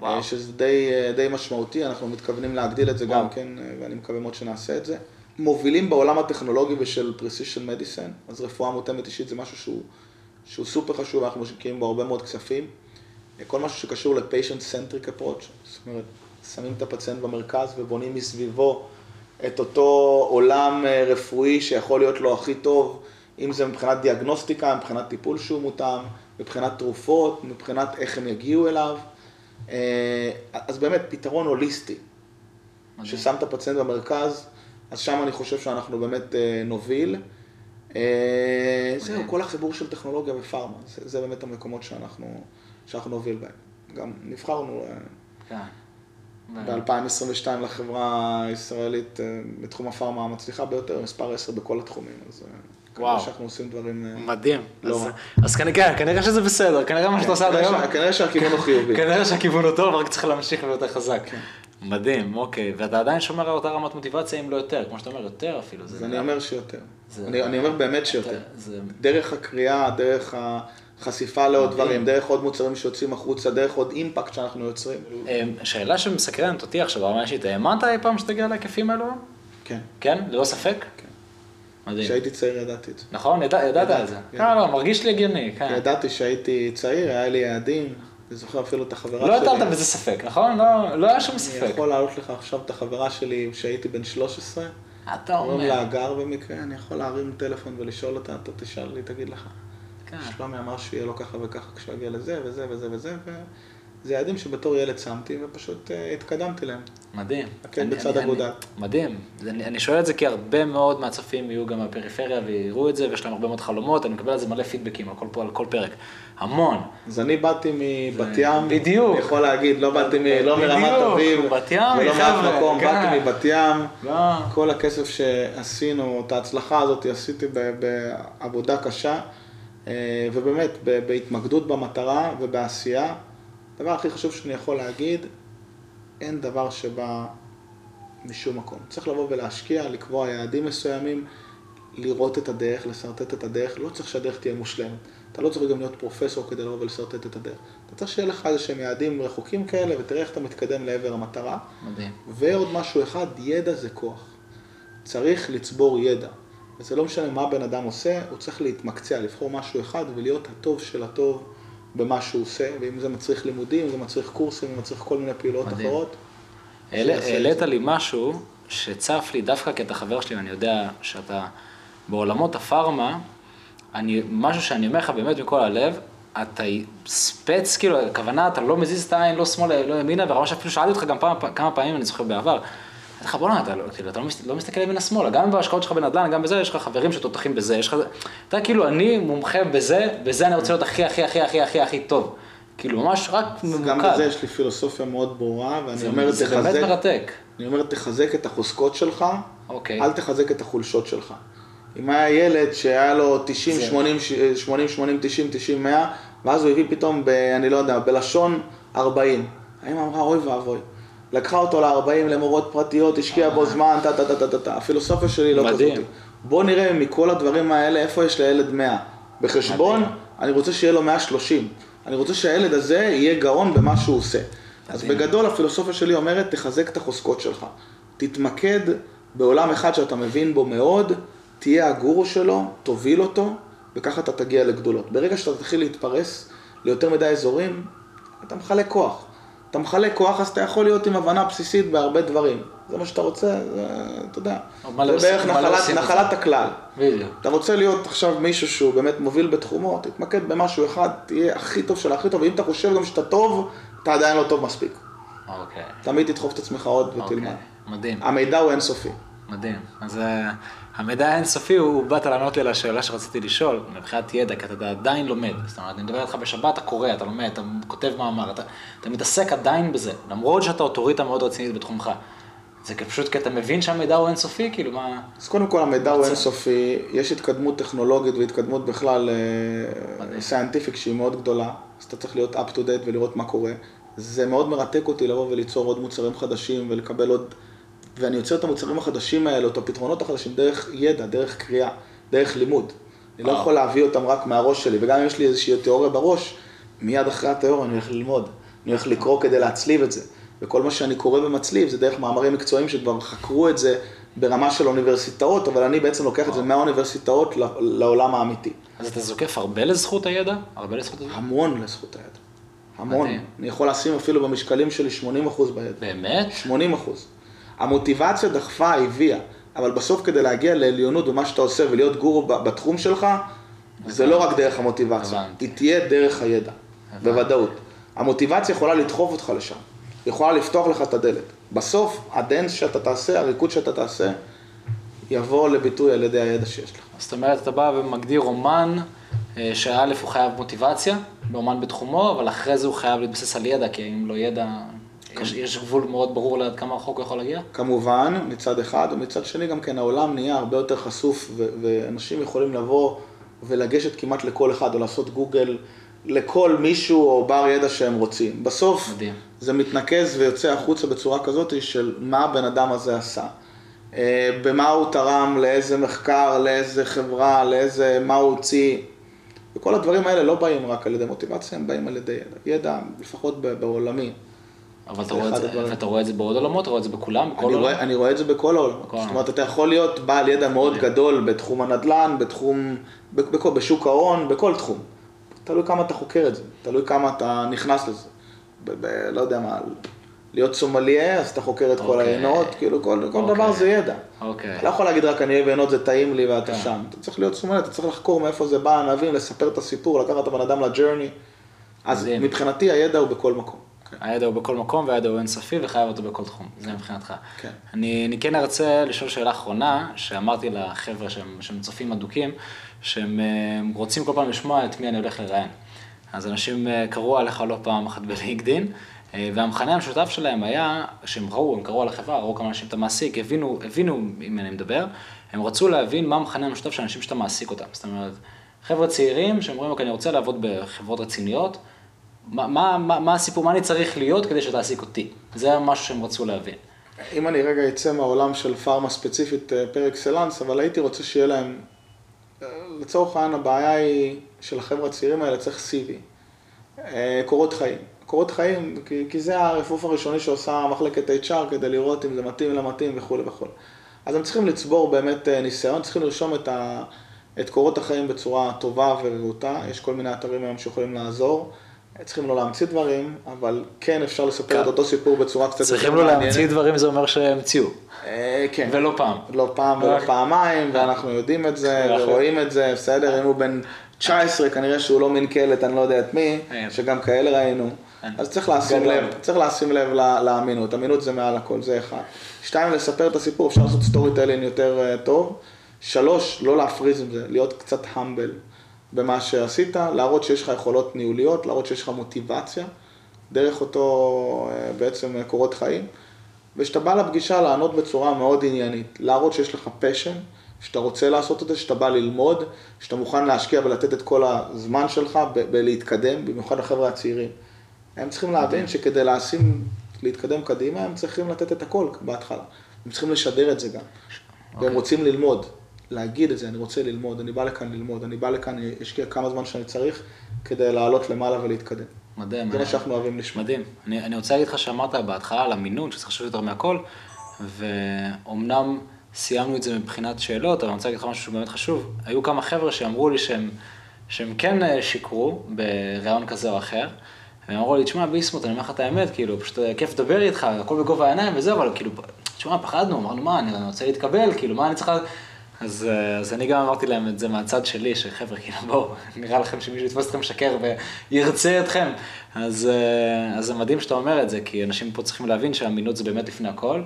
וואו. שזה די, אה, די משמעותי, אנחנו מתכוונים להגדיל את זה וואו. גם כן, אה, ואני מקווה מאוד שנעשה את זה. מובילים בעולם הטכנולוגי ושל precision medicine, אז רפואה מותאמת אישית זה משהו שהוא, שהוא סופר חשוב, אנחנו משקיעים בו הרבה מאוד כספים. כל משהו שקשור ל-patient centric approach, זאת אומרת, שמים את הפציינט במרכז ובונים מסביבו את אותו עולם אה, רפואי שיכול להיות לו הכי טוב, אם זה מבחינת דיאגנוסטיקה, מבחינת טיפול שהוא מותאם, מבחינת תרופות, מבחינת איך הם יגיעו אליו. אה, אז באמת, פתרון הוליסטי. ששם את הפציינט במרכז, אז שם אני חושב שאנחנו באמת אה, נוביל. זהו. כל החיבור של טכנולוגיה ופארמה, זה, זה באמת המקומות שאנחנו, שאנחנו נוביל בהם. גם נבחרנו אה, כן. ב-2022 לחברה הישראלית אה, בתחום הפארמה המצליחה ביותר, מספר 10 בכל התחומים, אז אה, וואו. שאנחנו עושים דברים... מדהים. לא אז- כנראה, כן, כנראה שזה בסדר, כנראה מה שאתה עושה עד היום. כנראה שהכיוון הוא חיובי. כנראה שהכיוון הוא טוב, רק צריך להמשיך ויותר חזק. מדהים, אוקיי. ואתה עדיין שומר על אותה רמת מוטיבציה, אם לא יותר. כמו שאתה אומר, יותר אפילו. אז אני אומר שיותר. אני אומר באמת שיותר. דרך הקריאה, דרך החשיפה לעוד דברים, דרך עוד מוצרים שיוצאים החוצה, דרך עוד אימפקט שאנחנו יוצרים. אמ, שאלה שמסקרנת אותי עכשיו ברמה אישית, האמנת אי פעם שתגיע להיקפים האלו? כן. כן? ללא ספק? כן. מדהים. כשהייתי צעיר ידעתי את זה. נכון? ידע- ידעת ידעתי, את זה. כן. לא, לא, מרגיש לי הגיוני, כן. ידעתי שהייתי צעיר, היה לי יעדים, אני זוכר אפילו את החברה לא שלי. הטלת בזה ספק, נכון? לא- לא היה שום אני ספק. יכול להעלות לך עכשיו את החברה שלי כשהייתי בן 13, אתה קוראים לה אומר. הגר במקרה, אני יכול להרים טלפון ולשאול אותה, אתה תשאל לי, תגיד לך. כן. שלומי אמר שיהיה לו ככה וככה כשהוא יגיע לזה וזה וזה וזה, וזה יעדים שבתור ילד שמתי ופשוט אה, התקדמתי להם. מדהים. אני- בצד אגודל. מדהים. אני אני שואל את זה כי הרבה מאוד מהצופים יהיו גם בפריפריה ויראו את זה, ויש להם הרבה מאוד חלומות, אני מקבל על זה מלא פידבקים על כל, על כל פרק. המון. אז אני באתי מבת ים, בדיוק. אני יכול להגיד, לא באתי מ... לא מרמת אביב, בת ים, ולא מאף מקום, כן. באתי מבת ים. לא. כל הכסף שעשינו, את ההצלחה הזאת עשיתי בעבודה קשה, ובאמת, ב- בהתמקדות במטרה ובעשייה. הדבר הכי חשוב שאני יכול להגיד, אין דבר שבא משום מקום. צריך לבוא ולהשקיע, לקבוע יעדים מסוימים, לראות את הדרך, לשרטט את הדרך. לא צריך שהדרך תהיה מושלמת. אתה לא צריך גם להיות פרופסור כדי לבוא ולשרטט את הדרך. אתה צריך שיהיה לך איזה שהם יעדים רחוקים כאלה, ותראה איך אתה מתקדם לעבר המטרה. מדהים. ועוד משהו אחד, ידע זה כוח. צריך לצבור ידע. וזה לא משנה מה בן אדם עושה, הוא צריך להתמקצע, לבחור משהו אחד ולהיות הטוב של הטוב במה שהוא עושה, ואם זה מצריך לימודים, אם זה מצריך קורסים, אם זה מצריך כל מיני פעילויות מדהים. אחרות. העלית. לי משהו שצף לי דווקא כי אתה חבר שלי ואני יודע שאתה בעולמות הפארמה, אני, משהו שאני אומר לך באמת מכל הלב, אתה ספץ, כאילו, הכוונה, אתה לא מזיז את העין, לא שמאלה, לא ימינה, וממש אפילו שאלתי אותך גם פעם, כמה פעמים, אני זוכר בעבר, לך, בוא'נה, אתה, לא, כאילו, אתה לא, מס- לא מסתכל ימינה שמאלה, גם בהשקעות שלך בנדל"ן, גם בזה, יש לך חברים שתותחים בזה, יש לך, אתה כאילו, אני מומחה בזה, בזה אני רוצה להיות הכי, הכי, הכי, הכי, הכי, הכי טוב. כאילו, ממש רק ממוקד. גם בזה יש לי פילוסופיה מאוד ברורה, ואני זה, אומר, זה באמת תחזק, מרתק. אני אומר, תחזק את החוזקות שלך, אוקיי. אל תחזק את החולשות שלך. אם היה ילד שהיה לו 90, זה- 80, 80, 80, 90, 90, 100, ואז הוא הביא פתאום, ב, אני לא יודע, בלשון 40. האמא אמרה, אוי ואבוי. לקחה אותו ל-40 למורות פרטיות, השקיעה בו זמן, טה טה טה טה טה טה. הפילוסופיה שלי לא. מדהים. כזאת. בוא נראה מכל הדברים האלה, איפה יש לילד 100. בחשבון, מדהים. אני רוצה שיהיה לו 130. אני רוצה שהילד הזה יהיה גאון במה שהוא עושה. אז. בגדול הפילוסופיה שלי אומרת, תחזק את החוזקות שלך. תתמקד בעולם אחד שאתה מבין בו מאוד, תהיה הגורו שלו, תוביל אותו, וככה אתה תגיע לגדולות. ברגע שאתה תתחיל להתפרס ליותר מדי אזורים, אתה מחלק כוח. אתה מחלק כוח, אז אתה יכול להיות עם הבנה בסיסית בהרבה דברים. זה מה שאתה רוצה, זה, אתה יודע. לא זה עושים- בערך לא נחלת, זה? נחלת הכלל. בדיוק. אתה רוצה להיות עכשיו מישהו שהוא באמת מוביל בתחומו, תתמקד במשהו אחד, תהיה הכי טוב של הכי טוב, ואם אתה חושב גם שאתה טוב, אתה עדיין לא טוב מספיק. אוקיי. תמיד תדחוף את עצמך עוד ותלמד. אוקיי. מדהים. המידע הוא אינסופי. מדהים. אז אה, המידע האינסופי, הוא באת לענות לי על השאלה שרציתי לשאול, מבחינת ידע, כי אתה עדיין לומד. זאת אומרת, אני מדבר איתך בשבת, אתה קורא, אתה לומד, אתה כותב מאמר, אתה, אתה מתעסק עדיין בזה, למרות שאתה אוטוריטה מאוד רצינית בתחומך. זה פשוט כי אתה מבין שהמידע הוא אינסופי, כאילו מה... אז קודם כל המידע הוא. אינסופי, יש התקדמות טכנולוגית והתקדמות בכלל. scientific שהיא מאוד גדולה, אז אתה צריך להיות up to date ולראות מה קורה. זה מאוד מרתק אותי לבוא וליצור עוד מוצרים חדשים ולקבל עוד, ואני יוצר את המוצרים החדשים האלה, את הפתרונות החדשים, דרך ידע, דרך קריאה, דרך לימוד. אני לא וואו. יכול להביא אותם רק מהראש שלי, וגם אם יש לי איזושהי תיאוריה בראש, מיד אחרי התיאוריה אני הולך ללמוד. אני הולך לקרוא כדי להצליב את זה. וכל מה שאני קורא ומצליב זה דרך מאמרים מקצועיים שכבר חקרו את זה ברמה של אוניברסיטאות, אבל אני בעצם לוקח את זה מהאוניברסיטאות ל- לעולם האמיתי. אז אתה זוקף הרבה לזכות הידע? הרבה לזכות הידע? המון לזכות הידע. המון. מדהים. אני יכול לשים אפילו במשקלים שלי 80% בידע. באמת? 80 אחוז. המוטיבציה דחפה, הביאה, אבל בסוף כדי להגיע לעליונות במה שאתה עושה ולהיות גורו בתחום שלך, זה לא רק דרך המוטיבציה, הבנתי. היא תהיה דרך הידע, הבנתי. בוודאות. המוטיבציה יכולה לדחוף אותך לשם, היא יכולה לפתוח לך את הדלת. בסוף, הדנס שאתה תעשה, הריקוד שאתה תעשה, יבוא לביטוי על ידי הידע שיש לך. זאת אומרת, אתה בא ומגדיר אומן, אה, שא' הוא חייב מוטיבציה, באומן בתחומו, אבל אחרי זה הוא חייב להתבסס על ידע, כי אם לא ידע, יש, יש גבול מאוד ברור לעד כמה רחוק הוא יכול להגיע? כמובן, מצד אחד, ומצד שני גם כן העולם נהיה הרבה יותר חשוף, ו- ואנשים יכולים לבוא ולגשת כמעט לכל אחד, או לעשות גוגל לכל מישהו או בר ידע שהם רוצים. בסוף, מדהים. זה מתנקז ויוצא החוצה בצורה כזאת של מה הבן אדם הזה עשה. אה, במה הוא תרם, לאיזה מחקר, לאיזה חברה, לאיזה, מה הוא הוציא. וכל הדברים האלה לא באים רק על ידי מוטיבציה, הם באים על ידי ידע. ידע, לפחות בעולמי. אבל אתה רואה, את זה. ואתה רואה את זה בעוד עולמות, אתה רואה את זה בכולם, בכל אני עולם? רואה, אני רואה את זה בכל העולם. בכל זאת. אומרת, אתה יכול להיות בעל ידע מאוד גדול בתחום הנדל"ן, בתחום, בכל, בשוק ההון, בכל תחום. תלוי כמה אתה חוקר את זה, תלוי כמה אתה נכנס לזה. ב, ב, לא יודע מה, להיות סומליה, אז אתה חוקר את כל אוקיי. היינות, כאילו כל, כל אוקיי. דבר זה ידע. אוקיי. אתה לא יכול להגיד רק אני אוהב יינות, זה טעים לי ואתה כן. שם. אתה צריך להיות סומליה, אתה צריך לחקור מאיפה זה בא, להבין, לספר את הסיפור, לקחת את הבן אדם לג'רני. אז. מבחינתי הידע הוא בכל מקום. הידע הוא בכל מקום והידע הוא אינסופי וחייב אותו בכל תחום, זה מבחינתך. כן. אני, אני כן ארצה לשאול שאלה אחרונה, שאמרתי לחבר'ה שהם, שהם צופים אדוקים, שהם אה, רוצים כל פעם לשמוע את מי אני הולך לראיין. אז אנשים אה, קראו עליך לא פעם אחת בלינקדין, אה, והמכנה המשותף שלהם היה, שהם ראו, הם קראו על החברה, ראו כמה אנשים אתה מעסיק, הבינו, הבינו עם אני מדבר, הם רצו להבין מה המכנה המשותף של אנשים שאתה מעסיק אותם. זאת אומרת, חבר'ה צעירים שאומרים, אוקיי, אני רוצה לעבוד בחברות רציניות, מה, מה, מה, מה הסיפור, מה אני צריך להיות כדי שתעסיק אותי? זה משהו שהם רצו להבין. אם אני רגע אצא מהעולם של פארמה ספציפית אה, פר אקסלנס, אבל הייתי רוצה שיהיה להם, אה, לצורך העניין הבעיה היא של החבר'ה הצעירים האלה צריך CV, אה, קורות חיים. קורות חיים, כי, כי זה הרפוף הראשוני שעושה מחלקת HR כדי לראות אם זה מתאים לא מתאים וכולי וכולי. אז הם צריכים לצבור באמת ניסיון, צריכים לרשום את, ה, את קורות החיים בצורה טובה ורהוטה, יש כל מיני אתרים היום שיכולים לעזור. צריכים לא להמציא דברים, אבל כן אפשר לספר את אותו סיפור בצורה קצת צריכים לו להמציא דברים, זה אומר שהמציאו. אה, כן. ולא פעם. לא פעם ולא פעמיים, ואנחנו יודעים את זה, ורואים את זה, בסדר, אם הוא בן 19, כנראה שהוא לא מין קלט, אני לא יודע את מי, אין. שגם כאלה ראינו. אין. אז צריך לשים. לב, צריך לשים לב לאמינות, אמינות זה מעל הכל, זה אחד. שתיים, לספר את הסיפור, אפשר לעשות storytelling יותר אה, טוב. שלוש, לא להפריז עם זה, להיות קצת humble במה שעשית, להראות שיש לך יכולות ניהוליות, להראות שיש לך מוטיבציה, דרך אותו אה, בעצם אה, קורות חיים. וכשאתה בא לפגישה לענות בצורה מאוד עניינית, להראות שיש לך פשן, שאתה רוצה לעשות את זה, שאתה בא ללמוד, שאתה מוכן להשקיע ולתת את כל הזמן שלך בלהתקדם, במיוחד החבר'ה הצעירים. הם צריכים להבין שכדי לשים, להתקדם קדימה, הם צריכים לתת את הכל בהתחלה. הם צריכים לשדר את זה גם. והם רוצים ללמוד, להגיד את זה, אני רוצה ללמוד, אני בא לכאן ללמוד, אני בא לכאן, אני אשקיע כמה זמן שאני צריך כדי לעלות למעלה ולהתקדם. מדהים. זה מה אני- שאנחנו אוהבים לשמוע. מדהים. אני, אני רוצה להגיד לך שאמרת בהתחלה על המינון, שזה חשוב יותר מהכל, ואומנם סיימנו את זה מבחינת שאלות, אבל אני רוצה להגיד לך משהו שהוא באמת חשוב. היו כמה חבר'ה שאמרו לי שהם, שהם כן אה, שיקרו בראיון כזה או אחר, והם אמרו לי, תשמע, ביסמוט, אני אומר לך את האמת, כאילו, פשוט אה, כיף לדבר איתך, הכל בגובה העיניים וזה, אבל כאילו, תשמע, פחדנו, אמרנו, מה, אני רוצה להתקבל, כאילו, מה אני צריכה... אז, אה, אז אני גם אמרתי להם את זה מהצד שלי, שחבר'ה, כאילו, בואו, נראה לכם שמישהו יתפוס אתכם משקר וירצה אתכם. אז, אה, אז זה מדהים שאתה אומר את זה, כי אנשים פה צריכים להבין שהאמינות זה באמת לפני הכל.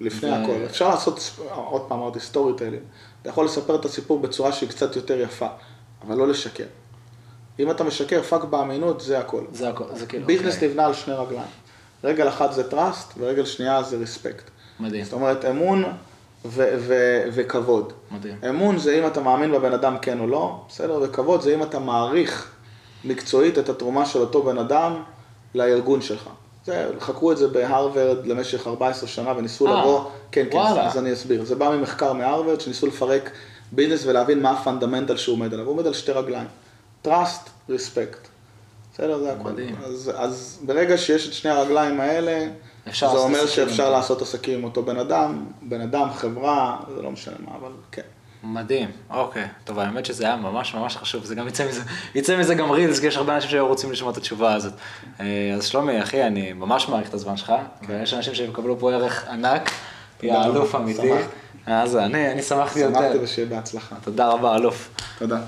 לפני ו- הכל. אפשר לעשות, עוד פעם אמרתי, storytelling. אתה יכול לספר את הסיפור בצורה שהיא קצת יותר יפה, אבל לא לשקר. אם אתה משקר, פגם באמינות, זה הכל. זה הכל, זה כאילו, business אוקיי. נבנה על שני רגליים. רגל אחת זה trust, ורגל שנייה זה respect. מדהים, זאת אומרת, אמון ו- ו- וכבוד. מדהים. אמון זה אם אתה מאמין בבן אדם כן או לא, בסדר? וכבוד זה אם אתה מעריך מקצועית את התרומה של אותו בן אדם לארגון שלך. זה, חקרו את זה בהרווארד למשך 14 שנה וניסו אה, לבוא, כן, כן, וואלה. אז אני אסביר. זה בא ממחקר מהרווארד שניסו לפרק business ולהבין מה ה fundamental שהוא עומד עליו. הוא עומד על שתי רגליים. trust, respect. בסדר, זה הכול. מדהים. אז, אז ברגע שיש את שני הרגליים האלה, אפשר זה אומר שאפשר. לעשות עסקים עם אותו בן אדם, בן אדם, חברה, זה לא משנה מה, אבל כן. מדהים, אוקיי. טוב, האמת שזה היה ממש ממש חשוב, זה גם יצא מזה, יצא מזה גם רילס, כי יש הרבה אנשים שהיו רוצים לשמוע את התשובה הזאת. אה, אז שלומי, אחי, אני ממש מעריך את הזמן שלך, ויש אנשים שיקבלו פה ערך ענק, יא אלוף אמיתי. שמחתי. אז אני, אני שמחתי יותר. שמחתי ושיהיה בהצלחה. תודה רבה, אלוף. תודה.